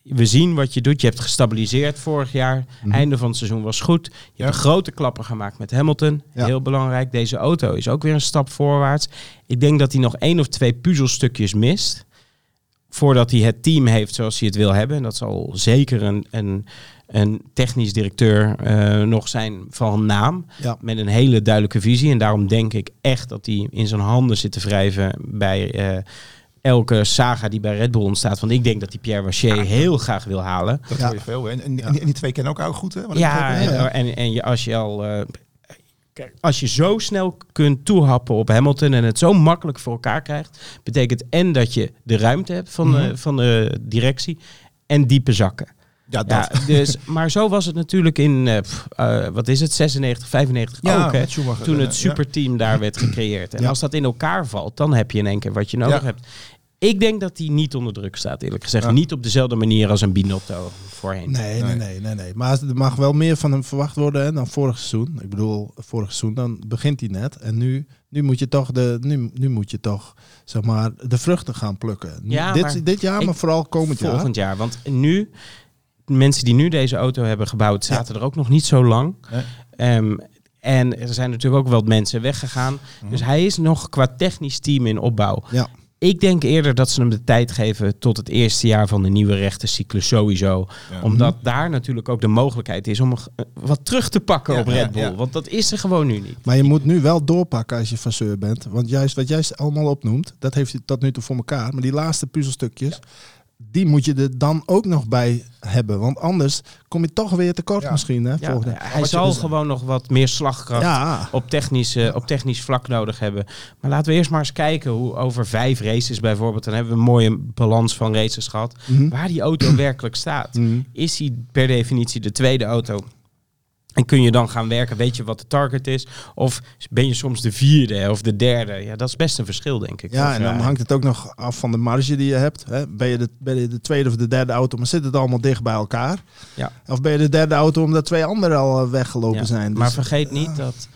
We zien wat je doet. Je hebt gestabiliseerd vorig jaar. Mhm. Einde van het seizoen was goed. Je Ja. hebt grote klapper gemaakt met Hamilton. Ja. Heel belangrijk. Deze auto is ook weer een stap voorwaarts. Ik denk dat hij nog één of twee puzzelstukjes mist. Voordat hij het team heeft zoals hij het wil hebben. En dat zal zeker een, een, een technisch directeur eh, nog zijn van naam. Ja. Met een hele duidelijke visie. En daarom denk ik echt dat hij in zijn handen zit te wrijven bij eh, elke saga die bij Red Bull ontstaat. Want ik denk dat die Pierre Wachier heel graag wil halen. dat Ja. hoor je veel. En, en, en die- en die twee kennen elkaar ook goed, hè? Wat Ja, en, en, en je, als je al. eh, kijk, als je zo snel kunt toehappen op Hamilton en het zo makkelijk voor elkaar krijgt, betekent en dat je de ruimte hebt van, de, van de directie en diepe zakken. Ja, dat. Ja, dus, maar zo was het natuurlijk in, eh, eh, wat is het, 96, 95 Ja, ook. Hè, toen eh, het superteam daar werd gecreëerd. En Ja. als dat in elkaar valt, dan heb je in één keer wat je nodig Ja. hebt. Ik denk dat hij niet onder druk staat, eerlijk gezegd. Ja. Niet op dezelfde manier als een Binotto voorheen. Nee, nee, nee, nee, nee. Maar er mag wel meer van hem verwacht worden hè, dan vorig seizoen. Ik bedoel, vorig seizoen dan begint hij net. En nu, nu moet je toch de, nu, nu moet je toch zeg maar de vruchten gaan plukken. Ja, maar dit, dit jaar, ik- maar vooral komend jaar. Volgend jaar. Want nu, mensen die nu deze auto hebben gebouwd, zaten er ook nog niet zo lang. Nee. Ehm, en er zijn natuurlijk ook wel mensen weggegaan. Dus hij is nog qua technisch team in opbouw. Ja. Ik denk eerder dat ze hem de tijd geven tot het eerste jaar van de nieuwe rechtencyclus sowieso. Ja. Omdat daar natuurlijk ook de mogelijkheid is om eh, wat terug te pakken Ja, op Red Bull. ja. Want dat is er gewoon nu niet. Maar je moet nu wel doorpakken als je fasseur bent. Want juist wat jij allemaal opnoemt, dat heeft hij tot nu toe voor elkaar. Maar die laatste puzzelstukjes, die moet je er dan ook nog bij hebben. Want anders kom je toch weer tekort Ja. misschien. Hè, Ja, hij zal dus- gewoon nog wat meer slagkracht Ja. op, technisch, eh, op technisch vlak nodig hebben. Maar laten we eerst maar eens kijken hoe over vijf races bijvoorbeeld, dan hebben we een mooie balans van races gehad, Mhm. waar die auto werkelijk staat. Mhm. Is hij per definitie de tweede auto? En kun je dan gaan werken, weet je wat de target is? Of ben je soms de vierde of de derde? Ja, dat is best een verschil, denk ik. Ja, Of, en dan eh, hangt het ook nog af van de marge die je hebt. Hè. Ben, je de, ben je de tweede of de derde auto, maar zit het allemaal dicht bij elkaar? Ja. Of ben je de derde auto omdat twee anderen al eh, weggelopen Ja, zijn? Dus, maar vergeet niet dat,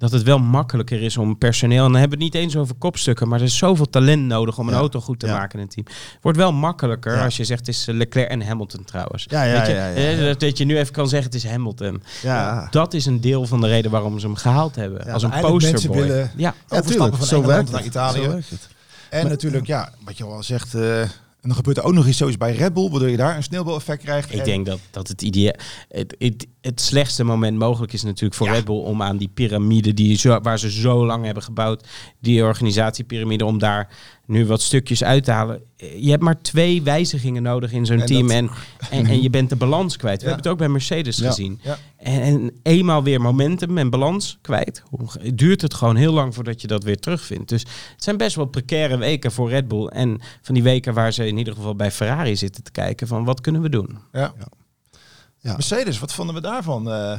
dat het wel makkelijker is om personeel. En dan hebben we het niet eens over kopstukken, maar er is zoveel talent nodig om een Ja. auto goed te Ja. maken in een team. Het wordt wel makkelijker Ja. als je zegt het is eh, Leclerc en Hamilton trouwens. Ja, ja, Weet je, ja, ja, eh, ja. Dat, dat je nu even kan zeggen het is Hamilton. ja. Dat is een deel van de reden waarom ze hem gehaald hebben. Ja, als een posterboy. willen- Ja, Ja, Overstappen tuurlijk. van Zo werkt naar het. Italië. Zo werkt het. En natuurlijk, ja, wat je al zegt, eh, en dan gebeurt er ook nog iets zoiets bij Red Bull, waardoor je daar een sneeuwbaleffect krijgt. ik En- denk dat, dat het idee. Het, het, het slechtste moment mogelijk is natuurlijk voor Ja. Red Bull om aan die piramide die zo, waar ze zo lang hebben gebouwd, die organisatiepyramide, om daar nu wat stukjes uit te halen. Je hebt maar twee wijzigingen nodig in zo'n team dat- en, en, en je bent de balans kwijt. We Ja. hebben het ook bij Mercedes Ja. gezien. Ja. En, en eenmaal weer momentum en balans kwijt, hoe- duurt het gewoon heel lang voordat je dat weer terugvindt. Dus het zijn best wel precaire weken voor Red Bull. En van die weken waar ze in ieder geval bij Ferrari zitten te kijken van wat kunnen we doen. Ja. Ja. Mercedes, wat vonden we daarvan? Eh,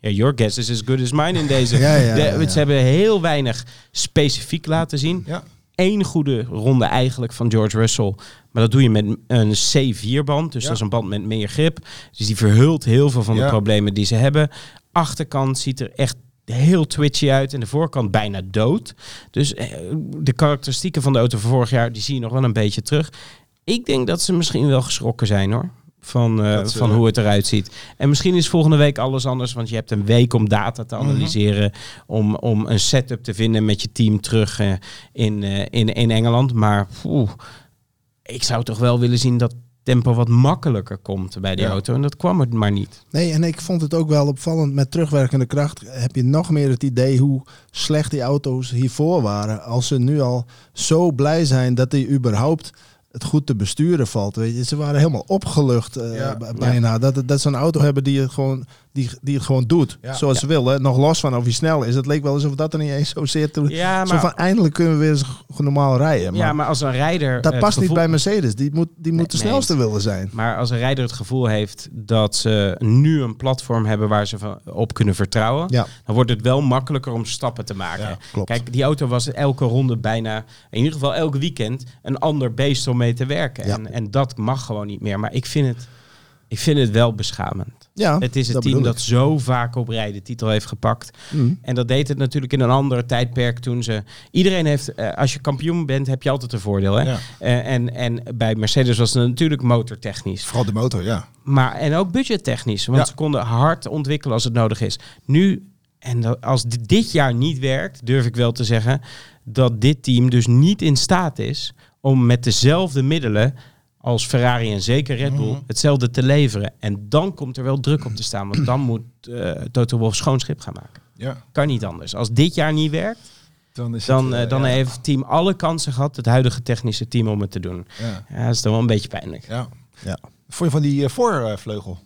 Ja, your guess is as good as mine in deze. Ja, ja, De- ja, ja. Ze hebben heel weinig specifiek laten zien. ja. Eén goede ronde eigenlijk van George Russell. Maar dat doe je met een C4-band. Dus Ja. dat is een band met meer grip. Dus die verhult heel veel van de problemen die ze hebben. Achterkant ziet er echt heel twitchy uit. En de voorkant bijna dood. Dus eh, de karakteristieken van de auto van vorig jaar... die zie je nog wel een beetje terug. Ik denk dat ze misschien wel geschrokken zijn hoor. Van, eh, van hoe het eruit ziet. En misschien is volgende week alles anders. Want je hebt een week om data te analyseren. om, om een setup te vinden met je team terug eh, in, eh, in, in Engeland. Maar oeh, ik zou toch wel willen zien dat, tempo wat makkelijker komt bij die Ja. auto. En dat kwam er maar niet. Nee, en ik vond het ook wel opvallend. Met terugwerkende kracht heb je nog meer het idee hoe slecht die auto's hiervoor waren. Als ze nu al zo blij zijn dat die überhaupt het goed te besturen valt. Weet je. Ze waren helemaal opgelucht eh, Ja. bijna. Dat, dat ze een auto hebben die het gewoon, die, die het gewoon doet. Ja. Zoals ze willen. Nog los van of hij snel is. Het leek wel alsof dat er niet eens zo zit. Toen- Ja, Zo van eindelijk kunnen we weer eens normaal rijden. Maar, ja, maar als een rijder... dat past niet bij Mercedes. Die moet, die moet de nee. snelste willen zijn. Maar als een rijder het gevoel heeft dat ze nu een platform hebben waar ze van- op kunnen vertrouwen, Ja. dan wordt het wel makkelijker om stappen te maken. Ja, klopt. Kijk, die auto was elke ronde bijna, in ieder geval elk weekend, een ander beest om mee te werken. Ja. En, en dat mag gewoon niet meer. Maar ik vind het, ik vind het wel beschamend. Ja, Het is het dat team dat zo vaak op rij de titel heeft gepakt. Mm. En dat deed het natuurlijk in een ander tijdperk toen ze... Iedereen heeft, eh, als je kampioen bent, heb je altijd een voordeel. Hè? Ja. Eh, en, en bij Mercedes was het natuurlijk motortechnisch. Vooral de motor, ja. Maar, en ook budgettechnisch. Want Ja. ze konden hard ontwikkelen als het nodig is. Nu, en als dit jaar niet werkt, durf ik wel te zeggen... dat dit team dus niet in staat is om met dezelfde middelen als Ferrari en zeker Red Bull hetzelfde te leveren. En dan komt er wel druk op te staan. Want dan moet eh Toto Wolff schoon schip gaan maken. ja. Kan niet anders. Als dit jaar niet werkt, Dan, is dan, het, eh, eh, dan ja. heeft het team alle kansen gehad, het huidige technische team, om het te doen. Ja. Ja, dat is dan wel een beetje pijnlijk. ja. Ja. Vond je van die voorvleugel?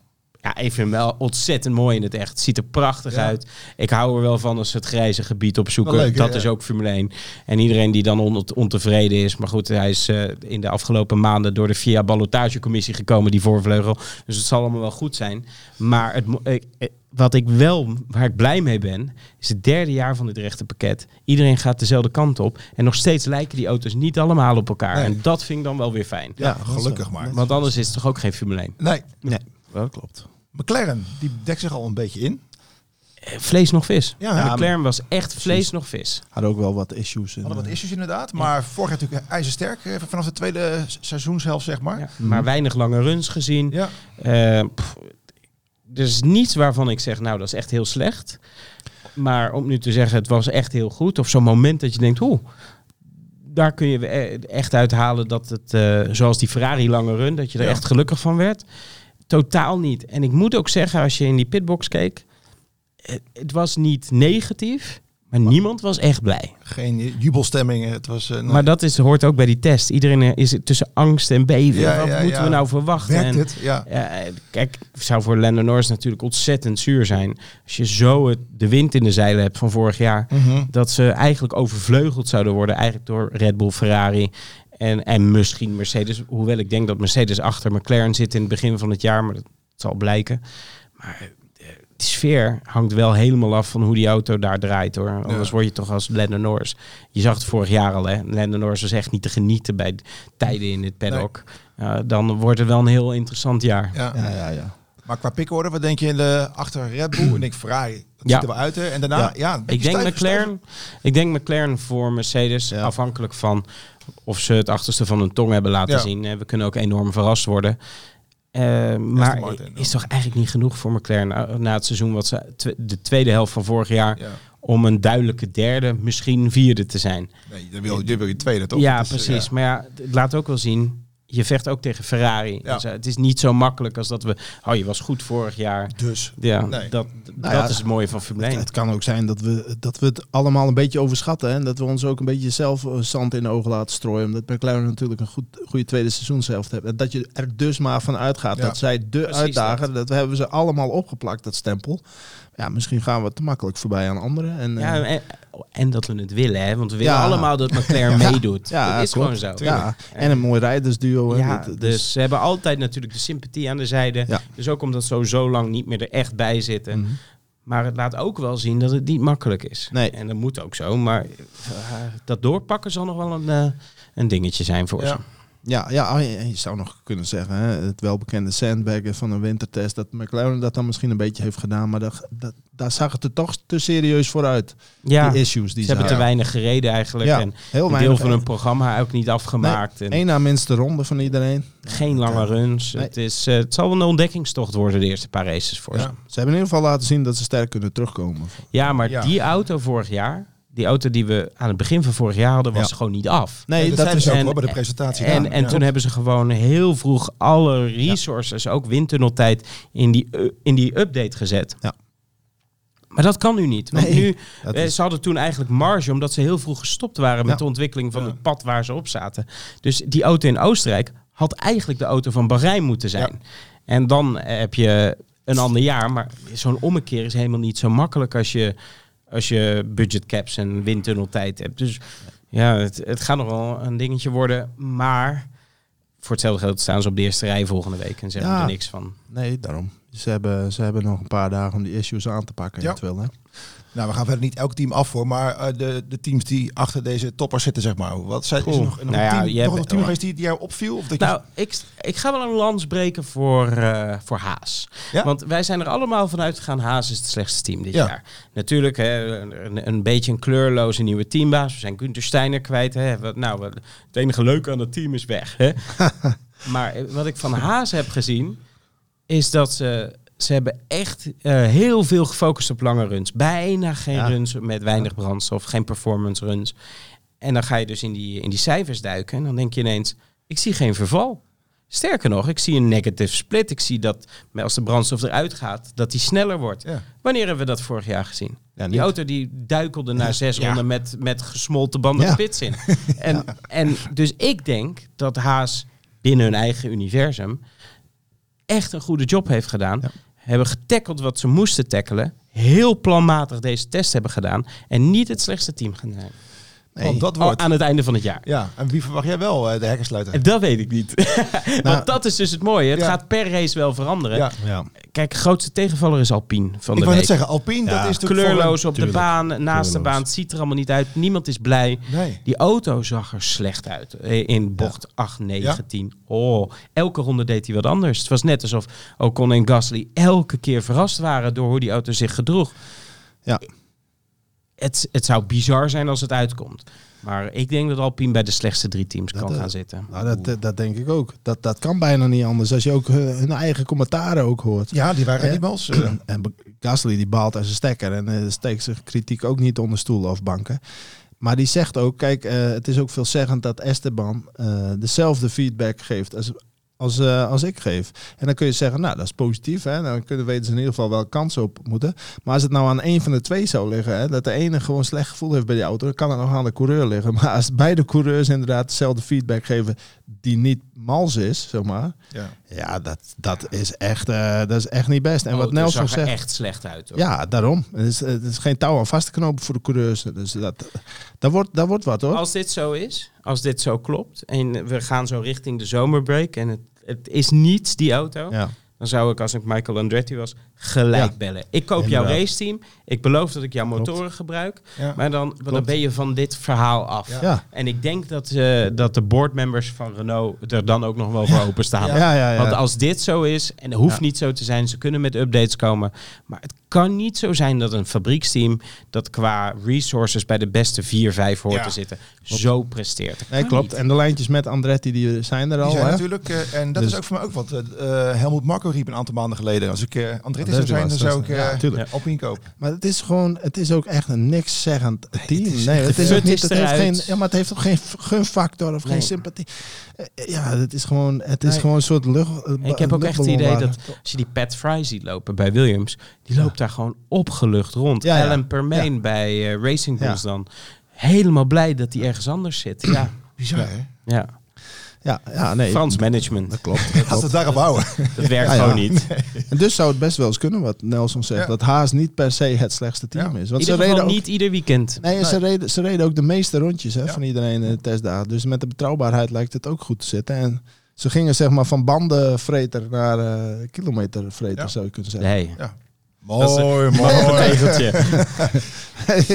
Ja, ik vind hem wel ontzettend mooi in het echt. Het ziet er prachtig Ja. uit. Ik hou er wel van als ze het grijze gebied opzoeken. Leuk, dat is Ja. ook Formule 1. En iedereen die dan on- ontevreden is. Maar goed, hij is eh, in de afgelopen maanden door de VIA ballotagecommissie gekomen, die voorvleugel. Dus het zal allemaal wel goed zijn. Maar het, ik- eh, wat ik wel, waar ik blij mee ben, is het derde jaar van dit rechte pakket. Iedereen gaat dezelfde kant op. En nog steeds lijken die auto's niet allemaal op elkaar. Nee. En dat vind ik dan wel weer fijn. Ja, gelukkig maar. Want anders is het toch ook geen Formule 1. Nee, Nee, dat klopt. McLaren, die dekt zich al een beetje in. Eh, Vlees nog vis. Ja, McLaren was echt vlees nog vis. Hadden ook wel wat issues. In, Hadden wat eh, issues inderdaad. Maar vorig jaar natuurlijk ijzersterk. eh, Vanaf de tweede seizoenshelft, zeg maar. Ja, maar weinig lange runs gezien. Ja. Eh, pff, er is niets waarvan ik zeg, nou, dat is echt heel slecht. Maar om nu te zeggen, het was echt heel goed. Of zo'n moment dat je denkt, oeh, daar kun je echt uithalen dat het, eh, zoals die Ferrari lange run, dat je er Ja. echt gelukkig van werd. Totaal niet. En ik moet ook zeggen, als je in die pitbox keek, het, het was niet negatief, maar niemand was echt blij. Geen jubelstemming. Het was... eh, nee. Maar dat is, hoort ook bij die test. Iedereen eh, is tussen angst en beven. Ja, Wat ja, moeten ja. we nou verwachten? Werkt En- het? Ja. ja, eh, kijk, het zou voor Lando Norris natuurlijk ontzettend zuur zijn. Als je zo het, de wind in de zeilen hebt van vorig jaar. Mhm. Dat ze eigenlijk overvleugeld zouden worden. Eigenlijk door Red Bull, Ferrari en, en misschien Mercedes. Hoewel ik denk dat Mercedes achter McLaren zit in het begin van het jaar. Maar dat zal blijken. Maar eh, de sfeer hangt wel helemaal af van hoe die auto daar draait hoor. Anders Ja. word je toch als Lando Norris. Je zag het vorig jaar al hè. Lando Norris was echt niet te genieten bij tijden in het paddock. Ja, dan wordt het wel een heel interessant jaar. Ja. ja, ja, ja. Maar qua pickorde, wat denk je in de, achter Red Bull? En ik Ferrari, dat Ja. ziet er wel uit. Hè? En daarna, ja, Ik denk, stijf- McLaren, ik denk McLaren voor Mercedes, Ja. afhankelijk van of ze het achterste van hun tong hebben laten Ja. zien. Eh, We kunnen ook enorm verrast worden. Eh, maar Martin is toch eigenlijk niet genoeg voor McLaren na, na het seizoen wat ze tw- de tweede helft van vorig jaar Ja. om een duidelijke derde, misschien vierde te zijn. Nee, dan wil, je wil je tweede, toch? ja, is, precies. ja. Maar ja, het laat ook wel zien. Je vecht ook tegen Ferrari. Ja. Dus, eh, het is niet zo makkelijk als dat we. Oh, je was goed vorig jaar. Dus, Ja, Nee. dat, Nou dat ja, is het mooie van Formule 1. Het kan ook zijn dat we, dat we het allemaal een beetje overschatten. hè, En dat we ons ook een beetje zelf eh, zand in de ogen laten strooien. Omdat McLaren natuurlijk een goed, goede tweede seizoenshelft heeft. En dat je er dus maar van uitgaat Ja. dat zij de Precies uitdagen. Dat. hebben ze allemaal opgeplakt, dat stempel. Ja, misschien gaan we te makkelijk voorbij aan anderen. En, Ja, eh, en, en dat we het willen, hè? Want we willen Ja. allemaal dat McLaren meedoet. Ja, dat is klopt. gewoon zo. ja, en een mooi rijdersduo. Ja, dat- dus ze hebben altijd natuurlijk de sympathie aan de zijde. Ja. Dus ook omdat ze zo, lang niet meer er echt bij zitten. Mhm. Maar het laat ook wel zien dat het niet makkelijk is. Nee. En dat moet ook zo. Maar eh, dat doorpakken zal nog wel een, eh, een dingetje zijn voor ze. Ja, ja, en je zou nog kunnen zeggen, hè, het welbekende sandbaggen van een wintertest, dat McLaren dat dan misschien een beetje heeft gedaan, maar dat, dat, daar zag het er toch te serieus vooruit. Ja, Die issues die ze hebben te weinig gereden eigenlijk. Ja, en heel een weinig. deel van hun programma ook niet afgemaakt. en Eén na minste ronde van iedereen. geen lange runs. Nee. Het, is, eh, het zal wel een ontdekkingstocht worden de eerste paar races voor ze. Ja. Ze hebben in ieder geval laten zien dat ze sterk kunnen terugkomen. Ja, maar Ja. die auto vorig jaar, die auto die we aan het begin van vorig jaar hadden, was Ja. gewoon niet af. Nee, Nee, dat, is ook en- wel bij de presentatie. En, gedaan. en Ja. toen hebben ze gewoon heel vroeg alle resources, ook windtunneltijd, in die, u- in die update gezet. Ja. Maar dat kan nu niet. Want Nee, nu, eh, is- ze hadden toen eigenlijk marge, omdat ze heel vroeg gestopt waren met de ontwikkeling van het pad waar ze op zaten. Dus die auto in Oostenrijk had eigenlijk de auto van Bahrein moeten zijn. En dan eh, heb je een ander jaar, maar zo'n ommekeer is helemaal niet zo makkelijk als je, als je budget caps en windtunneltijd hebt. Dus ja, het, het gaat nog wel een dingetje worden, maar voor hetzelfde geld staan ze op de eerste rij volgende week en zeggen Ja. er niks van. Nee, daarom. Ze hebben, ze hebben nog een paar dagen om die issues aan te pakken. Ja. Wil, hè? Nou, we gaan verder niet elk team af voor, maar eh, de, de teams die achter deze toppers zitten, zeg maar. Wat zijn, is er nog, nog Nou een team, nog team geweest die, die jou opviel? Of dat je- Nou, ik, ik ga wel een lans breken voor, eh, voor Haas. Ja? Want wij zijn er allemaal vanuit gegaan, Haas is het slechtste team dit Ja. jaar. Natuurlijk, hè, een, een beetje een kleurloze nieuwe teambaas. We zijn Gunther Steiner kwijt. Hè. Wat, nou, wat- het enige leuke aan het team is weg. Hè. maar eh, wat ik van Haas heb gezien, is dat ze... Ze hebben echt eh, heel veel gefocust op lange runs. Bijna geen Ja. runs met weinig brandstof, geen performance runs. En dan ga je dus in die, in die cijfers duiken. En dan denk je ineens, ik zie geen verval. Sterker nog, ik zie een negative split. Ik zie dat als de brandstof eruit gaat, dat die sneller wordt. Ja. Wanneer hebben we dat vorig jaar gezien? Ja, die auto die duikelde na zes ronden met, met gesmolten banden de pits in. En, en dus ik denk dat Haas binnen hun eigen universum echt een goede job heeft gedaan. Hebben getackeld wat ze moesten tackelen. Heel planmatig deze test hebben gedaan. En niet het slechtste team gaan zijn. Want dat Al wordt... aan het einde van het jaar. Ja, en wie verwacht jij wel eh, de hekkensluiter? En dat weet ik niet. Want dat is dus het mooie. Het Ja. gaat per race wel veranderen. Ja. Ja. Kijk, grootste tegenvaller is Alpine van Ik de wou net week. zeggen, Alpine, Ja, dat is natuurlijk Kleurloos op Tuurlijk. de baan, naast de baan. Het ziet er allemaal niet uit. Niemand is blij. Nee. Die auto zag er slecht uit eh, in bocht 8, 9, Ja. 10. Oh, elke ronde deed hij wat anders. Het was net alsof Ocon en Gasly elke keer verrast waren door hoe die auto zich gedroeg. Ja. Het, het zou bizar zijn als het uitkomt. Maar ik denk dat Alpine bij de slechtste drie teams Dat, kan eh, gaan zitten. Nou, dat, dat, dat denk ik ook. Dat, dat kan bijna niet anders. Als je ook eh, hun eigen commentaren ook hoort. Ja, die waren niet mals. eh, En Gasly die baalt uit zijn stekker en steekt zijn kritiek ook niet onder stoelen of banken. Maar die zegt ook, kijk, eh, het is ook veelzeggend dat Esteban eh, dezelfde feedback geeft als, als, eh, als ik geef. En dan kun je zeggen, nou, dat is positief. Hè? Dan kunnen weten ze in ieder geval wel kansen op moeten. Maar als het nou aan één van de twee zou liggen, hè, dat de ene gewoon slecht gevoel heeft bij die auto, dan kan het nog aan de coureur liggen. Maar als beide coureurs inderdaad dezelfde feedback geven die niet mals is, zeg maar. ja. Ja, dat, dat, is, echt, eh, dat is echt niet best. En wat Nelson Oh, zag er zegt... echt slecht uit. hoor. Ja, daarom. Het is, het is geen touw aan vast te knopen voor de coureurs. Dus dat, dat, wordt, dat wordt wat hoor. Als dit zo is, als dit zo klopt en we gaan zo richting de zomerbreak en het, het is niet die auto, Ja. dan zou ik als ik Michael Andretti was gelijk Ja. bellen. Ik koop jouw Inderdaad. raceteam, ik beloof dat ik jouw Klopt. motoren gebruik, Ja. maar dan, dan ben je van dit verhaal af. Ja. Ja. En ik denk dat, eh, dat de boardmembers van Renault er dan ook nog wel voor openstaan. Ja, ja, ja. Want als dit zo is, en het hoeft Ja. niet zo te zijn, ze kunnen met updates komen. Maar het kan niet zo zijn dat een fabrieksteam dat qua resources bij de beste 4, 5 hoort Ja. te zitten, zo presteert. Nee, klopt. niet. En de lijntjes met Andretti die zijn er Die al. zijn hè? natuurlijk, eh, en dat Dus- is ook voor mij ook wat eh, eh, Helmoet Marco riep een aantal maanden geleden. Als ik eh Andretti zou Andretti zijn, dan zou ik is- ja, eh. Alpine kopen. Maar het is gewoon, het is ook echt een niks zeggend team. het is nee, het is ook niet. is Het heeft geen, ja, maar het heeft ook geen gunfactor of geen Nee. sympathie. Eh, Ja, het is gewoon, het is Nee. gewoon een soort lucht. eh, Ik heb ook echt het idee dat als je die Pat Fry ziet lopen bij Williams, die loopt daar gewoon opgelucht rond. Ja, ja. Alan Permain bij eh, Racing Bulls dan. Helemaal blij dat hij ergens anders zit. Ja, Bizar, hè? ja. Ja, ja, nee. Frans management. Dat klopt. Dat Laten we klopt. het daarop houden. Dat werkt Ja, ja. gewoon niet. En dus zou het best wel eens kunnen, wat Nelson zegt, Ja. dat Haas niet per se het slechtste team Ja. is. Want ze reden ook, niet ieder weekend. Nee, Ze, reden, ze reden ook de meeste rondjes hè, Ja. van iedereen in de testdagen. Dus met de betrouwbaarheid lijkt het ook goed te zitten. En ze gingen zeg maar van bandenvreter naar eh kilometervreter, Ja. zou je kunnen zeggen. Nee. Ja. Dat is- Mooi, Mooi mooi. tegeltje.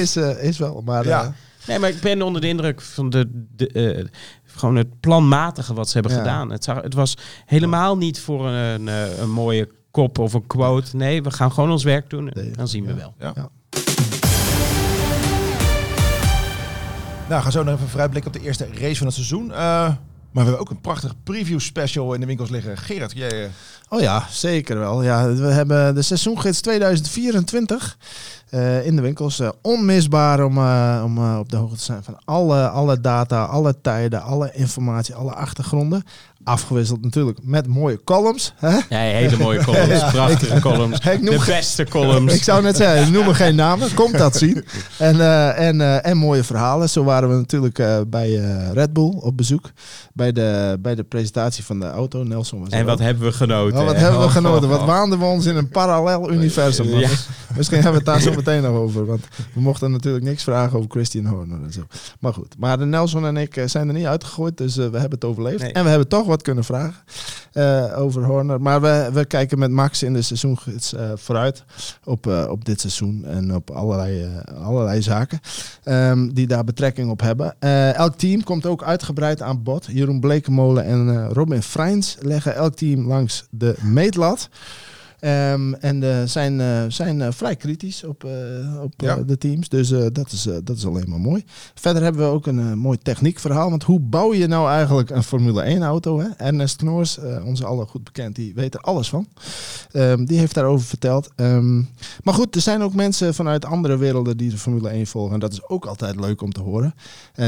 is, eh, is wel, maar... Ja. eh, Nee, maar ik ben onder de indruk van de, de, eh, gewoon het planmatige wat ze hebben Ja. gedaan. Het, zag, het was helemaal niet voor een, eh, een mooie kop of een quote. Nee, we gaan gewoon ons werk doen. en Nee. Dan zien we Ja. wel. Ja. Ja. Nou, we gaan zo nog even vooruitblikken op de eerste race van het seizoen. Eh, Maar we hebben ook een prachtig preview special in de winkels liggen. Gerard, jij... eh, Oh ja, zeker wel. Ja, we hebben de seizoengids 2024 eh, in de winkels. Eh, onmisbaar om, om op de hoogte te zijn van alle, alle data, alle tijden, alle informatie, alle achtergronden. Afgewisseld natuurlijk met mooie columns. Hè? Ja, hele mooie columns, prachtige columns. Ik noem- de beste columns. Ik zou net zeggen, we noemen geen namen. Komt dat zien. En, eh, en, eh, en mooie verhalen. Zo waren we natuurlijk eh, bij Red Bull op bezoek. Bij de, bij de presentatie van de auto. Nelson was er En wat ook. hebben we genoten. Oh, wat hebben we Oh, genoten? Wat waanden we ons in een parallel universum. Ja. Misschien hebben we het daar zo meteen nog over. Want we mochten natuurlijk niks vragen over Christian Horner en zo. Maar goed. Maar de Nelson en ik zijn er niet uitgegooid. Dus we hebben het overleefd. Nee. En we hebben toch wat kunnen vragen eh, over Horner. Maar we, we kijken met Max in de seizoengids eh, vooruit op, eh, op dit seizoen. En op allerlei, allerlei zaken ehm, die daar betrekking op hebben. Elk team komt ook uitgebreid aan bod. Jeroen Blekemolen en Robin Freins leggen elk team langs de meetlat. Ehm, en eh, zijn, eh, zijn eh, vrij kritisch op, op Ja. de teams. Dus dat, is, dat is alleen maar mooi. Verder hebben we ook een mooi techniekverhaal. Want hoe bouw je nou eigenlijk een Formule 1 auto? Hè? Ernest Knoors, onze allen goed bekend, die weet er alles van. Ehm, die heeft daarover verteld. Ehm, maar goed, er zijn ook mensen vanuit andere werelden die de Formule 1 volgen. En dat is ook altijd leuk om te horen.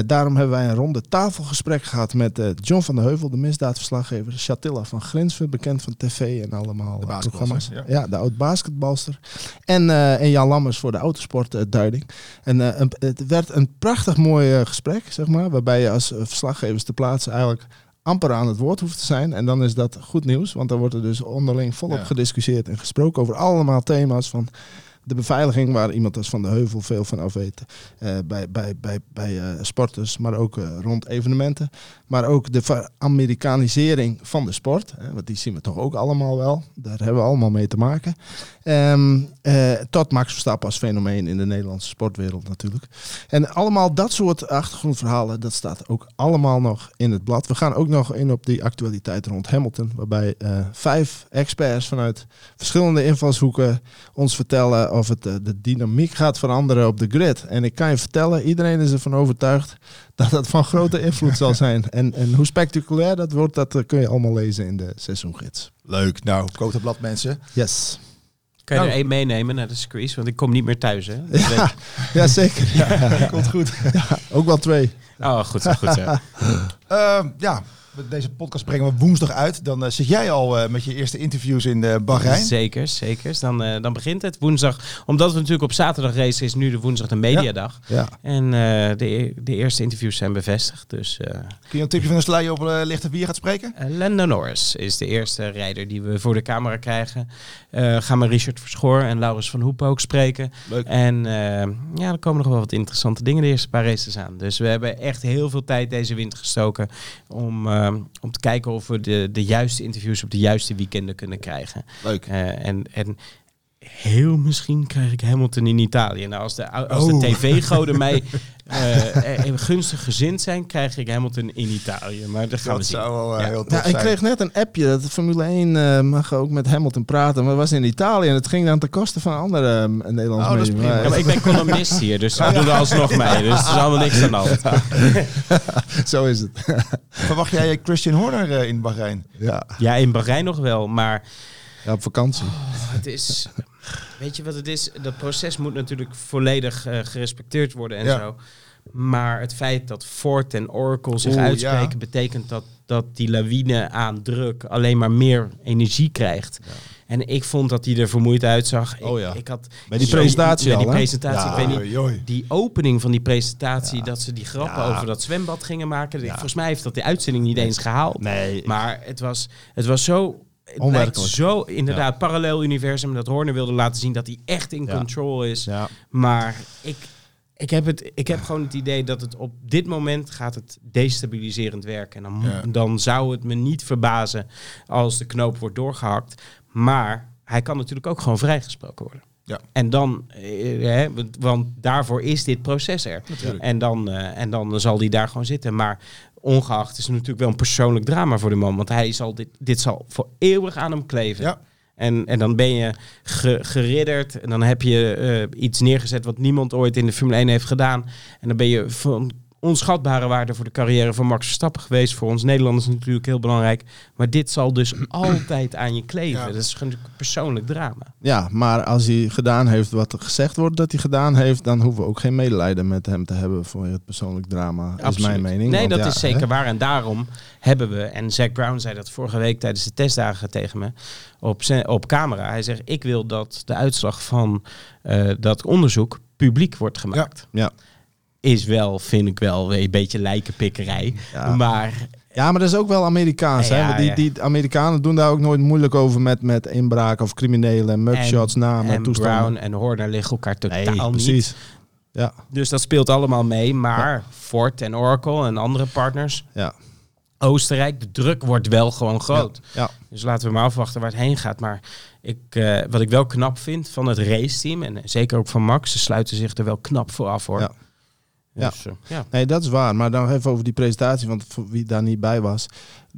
Daarom hebben wij een ronde tafelgesprek gehad met John van der Heuvel, de misdaadverslaggever. Chatilla van Grinsven, bekend van tv en allemaal De ja. Ja, de oud basketbalster. En, eh, en Jan Lammers voor de autosportduiding. En eh, een- het werd een prachtig mooi eh, gesprek, zeg maar. Waarbij je als verslaggevers te plaatsen eigenlijk amper aan het woord hoeft te zijn. En dan is dat goed nieuws, want dan wordt er dus onderling volop Ja. gediscussieerd en gesproken over allemaal thema's van de beveiliging, waar iemand als Van de Heuvel veel van af weet. eh, bij bij, bij, bij eh, sporters, maar ook eh, rond evenementen. Maar ook de ver-Amerikanisering van de sport. Hè, want die zien we toch ook allemaal wel. Daar hebben we allemaal mee te maken. Eh, tot Max Verstappen als fenomeen in de Nederlandse sportwereld natuurlijk. En allemaal dat soort achtergrondverhalen, dat staat ook allemaal nog in het blad. We gaan ook nog in op die actualiteit rond Hamilton. Waarbij vijf experts vanuit verschillende invalshoeken ons vertellen of het eh, de dynamiek gaat veranderen op de grid. En ik kan je vertellen, iedereen is ervan overtuigd dat dat van grote invloed zal zijn. En, en hoe spectaculair dat wordt, dat eh, kun je allemaal lezen in de seizoengids. Leuk. Nou, koop het blad mensen. Yes. Kan je er Nou. één meenemen naar de circuits? Want ik kom niet meer thuis, hè? Ja, ja zeker. Ja, Komt goed. ook wel twee. Oh, goed zo, goed zo. Ehm, ja, deze podcast brengen we woensdag uit. Dan eh, zit jij al eh, met je eerste interviews in eh Bahrein. Zeker, zeker. Dan, dan begint het woensdag. Omdat we natuurlijk op zaterdag racen, is nu de woensdag de mediadag. Ja. En eh, de, de eerste interviews zijn bevestigd. Dus Kun je een tipje van de sluier op lichten wie je gaat spreken? Lando Norris is de eerste rijder die we voor de camera krijgen. Gaan we Richard Verschoor en Laurens van Hoepen ook spreken. Leuk. En ja, er komen nog wel wat interessante dingen de eerste paar races aan. Dus we hebben echt heel veel tijd deze winter gestoken om, eh, om te kijken of we de, de juiste interviews op de juiste weekenden kunnen krijgen. Leuk. Eh, en, en heel misschien krijg ik Hamilton in Italië. Nou, als de, als de Oh. tv-goden mij eh, eh, gunstig gezind zijn, krijg ik Hamilton in Italië. Maar dat gaan we Dat zien. zou wel eh, Ja. heel tof ik zijn. kreeg net een appje dat de Formule 1 eh, mag ook met Hamilton praten. Maar dat was in Italië en het ging dan ten koste van andere eh, Nederlandse Oh. Ja, maar ik ben columnist hier, dus we doen er alsnog mee. Dus er is allemaal niks aan de hand. Zo is het. Verwacht jij Christian Horner in Bahrein? ja. Ja, in Bahrein nog wel, maar ja, op vakantie. het is... Weet je wat het is? Dat proces moet natuurlijk volledig eh, gerespecteerd worden en Ja. zo. Maar het feit dat Ford en Oracle zich Oeh, uitspreken, ja. betekent dat, dat die lawine aan druk alleen maar meer energie krijgt. En ik vond dat hij er vermoeid uitzag. Oh ja. ik had Bij die presentatie bij die presentatie, ik weet niet, die opening van die presentatie, dat ze die grappen Ja. over dat zwembad gingen maken. Volgens mij heeft dat die uitzending niet eens gehaald. Nee. Maar het was, het was zo. Het lijkt Onwerkelijk. zo inderdaad parallel universum dat Horner wilde laten zien dat hij echt in Ja. control is. Ja. Maar ik, ik, heb het, ik heb gewoon het idee dat het op dit moment gaat het destabiliserend werken. En dan, Ja. dan zou het me niet verbazen als de knoop wordt doorgehakt. Maar hij kan natuurlijk ook gewoon vrijgesproken worden. Ja. En dan, eh, hè, want, want daarvoor is dit proces er. Natuurlijk. En dan, eh, en dan zal hij daar gewoon zitten. Maar ongeacht is het natuurlijk wel een persoonlijk drama voor de man. Want hij zal dit, dit zal voor eeuwig aan hem kleven. Ja. En, en dan ben je ge- geridderd. En dan heb je eh, iets neergezet wat niemand ooit in de Formule 1 heeft gedaan. En dan ben je van onschatbare waarde voor de carrière van Max Verstappen geweest. Voor ons Nederlanders natuurlijk heel belangrijk. Maar dit zal dus altijd aan je kleven. Ja. Dat is een persoonlijk drama. Ja, maar als hij gedaan heeft wat er gezegd wordt dat hij gedaan heeft, dan hoeven we ook geen medelijden met hem te hebben voor het persoonlijk drama. Is Absoluut. mijn mening. Nee, Want dat ja, is zeker hè? waar. En daarom hebben we, en Zack Brown zei dat vorige week tijdens de testdagen tegen me op, op camera. Hij zegt, ik wil dat de uitslag van eh, dat onderzoek publiek wordt gemaakt. Ja. Is wel, vind ik wel, een beetje lijkenpikkerij. Ja. Maar Ja, maar dat is ook wel Amerikaans. hè? Ja, Want die, ja. die Amerikanen doen daar ook nooit moeilijk over met, met inbraken of criminelen, mugshots, namen, en toestanden. Brown en Horner liggen elkaar totaal nee, niet. precies. Ja, Dus dat speelt allemaal mee. Maar Ford en Oracle en andere partners, ja, Oostenrijk, de druk wordt wel gewoon groot. ja. Dus laten we maar afwachten waar het heen gaat. Maar ik, eh, wat ik wel knap vind van het raceteam, en zeker ook van Max, ze sluiten zich er wel knap voor af hoor. Ja. Ja. Dus, eh, ja. Nee, dat is waar. Maar dan even over die presentatie, want voor wie daar niet bij was.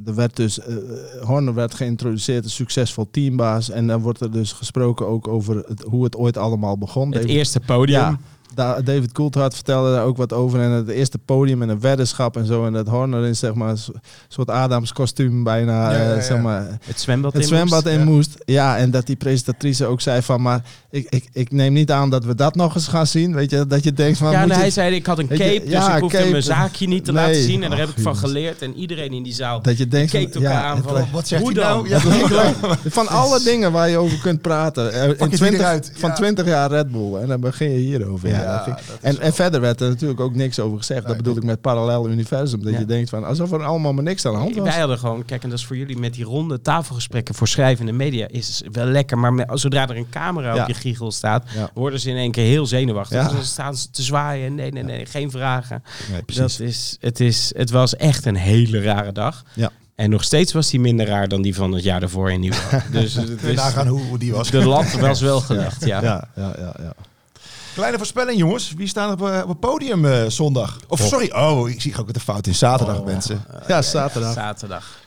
Er werd dus, eh, Horner werd geïntroduceerd als succesvol teambaas. En dan wordt er dus gesproken ook over het, hoe het ooit allemaal begon. Het David- eerste podium. Ja, David Coulthard vertelde daar ook wat over. En het eerste podium en een weddenschap en zo. En dat Horner in zeg maar een so- soort Adams kostuum bijna. Ja, ja, eh, ja. zeg maar, Het zwembad het in zwembad moest. in ja. moest. Ja, en dat die presentatrice ook zei van... Maar ik, ik, ik neem niet aan dat we dat nog eens gaan zien. Weet je, dat je denkt van... Ja, moet je- hij zei, ik had een cape, je, dus ja, ik hoefde cape. mijn zaakje niet te Nee. laten zien. En daar heb ik van geleerd. En iedereen in die zaal Dat je denkt keek elkaar ja, aan het van, lijkt- Wat zegt hoe hij dan? nou? Ja. Van alle dingen waar je over kunt praten. eh, In het 20, hieruit, Van ja. 20 jaar Red Bull. En dan begin je hierover. Ja, Ja, dat vind ik- dat is en, en verder werd er natuurlijk ook niks over gezegd. Nee, dat bedoel ik met parallel universum. Dat je denkt van alsof er allemaal maar niks aan de hand was. Wij hadden gewoon, kijk, en dat is voor jullie met die ronde tafelgesprekken voor schrijvende media, is wel lekker. Maar met- zodra er een camera op je giegel staat, worden ze in één keer heel zenuwachtig. Dus dan staan ze te zwaaien. Nee, nee, nee, geen vragen. Nee, Dat is, het, is, het was echt een hele rare dag. Ja. En nog steeds was die minder raar dan die van het jaar daarvoor in Nieuwland. dus het is, nagaan hoe, hoe die was. de lat was wel gelegd, ja. Ja, ja, ja, ja. Kleine voorspelling, jongens. Wie staat op, eh, op het podium eh, zondag? Of sorry, oh, ik zie ook de fout in zaterdag, mensen. Ja, zaterdag. Zaterdag.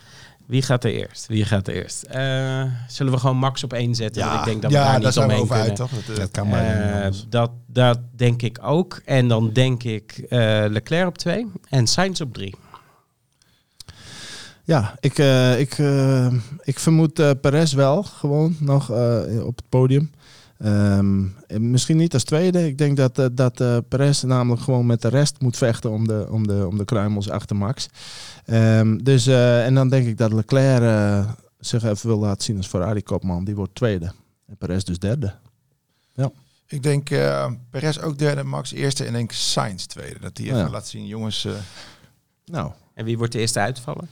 Wie gaat er eerst? Wie gaat er eerst? Eh, zullen we gewoon Max op één zetten? Want ik denk dat we ja, daar daar niet zijn we omheen over kunnen. uit, toch? Dat, Dat kan maar dat, dat denk ik ook. En dan denk ik eh, Leclerc op twee en Sainz op drie. Ja, ik, eh, ik, eh, ik vermoed eh Perez wel gewoon nog op het podium. Ehm, en misschien niet als tweede. Ik denk dat, eh, dat eh Perez namelijk gewoon met de rest moet vechten om de, om de, om de kruimels achter Max. Ehm, dus, eh, en dan denk ik dat Leclerc eh, zich even wil laten zien als Ferrari-kopman. Die wordt tweede. En Perez dus derde. Ik denk eh Perez ook derde, Max eerste en denk Sainz tweede. Dat die even Ja. laat zien, jongens. eh Nou, En wie wordt de eerste uitvallen?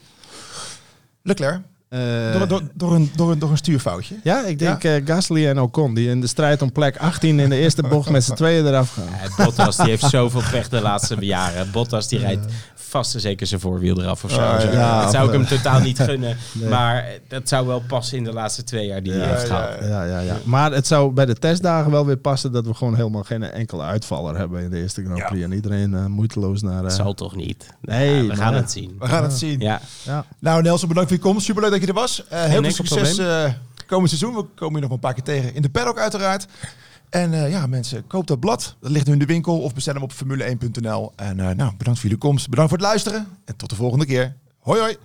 Leclerc, eh, door, door, door, een, door, een, door een stuurfoutje. ja, ik denk eh Gasly en Ocon die in de strijd om plek 18 in de eerste bocht met z'n tweeën eraf gaan. Eh, Bottas die heeft zoveel pech de laatste jaren. Bottas die rijdt vast en zeker zijn voorwiel eraf of zo. Ja. Ja, dat zou ik hem totaal niet gunnen. Nee. Maar dat zou wel passen in de laatste twee jaar die hij Ja, heeft ja, gehad. Ja, ja, ja. Maar het zou bij de testdagen wel weer passen dat we gewoon helemaal geen enkele uitvaller hebben in de eerste Grand Prix. En iedereen moeiteloos naar... Dat zal toch niet? Nee, Ja, we maar gaan ja. het zien. We gaan het zien. Ja. ja. Nou Nelson, bedankt voor je komst. Superleuk dat je er was. Eh, heel veel succes eh komend seizoen. We komen je nog een paar keer tegen in de paddock uiteraard. En eh, ja, mensen, koop dat blad. Dat ligt nu in de winkel of bestel hem op formule1.nl. En nou, bedankt voor jullie komst. Bedankt voor het luisteren. En tot de volgende keer. Hoi hoi.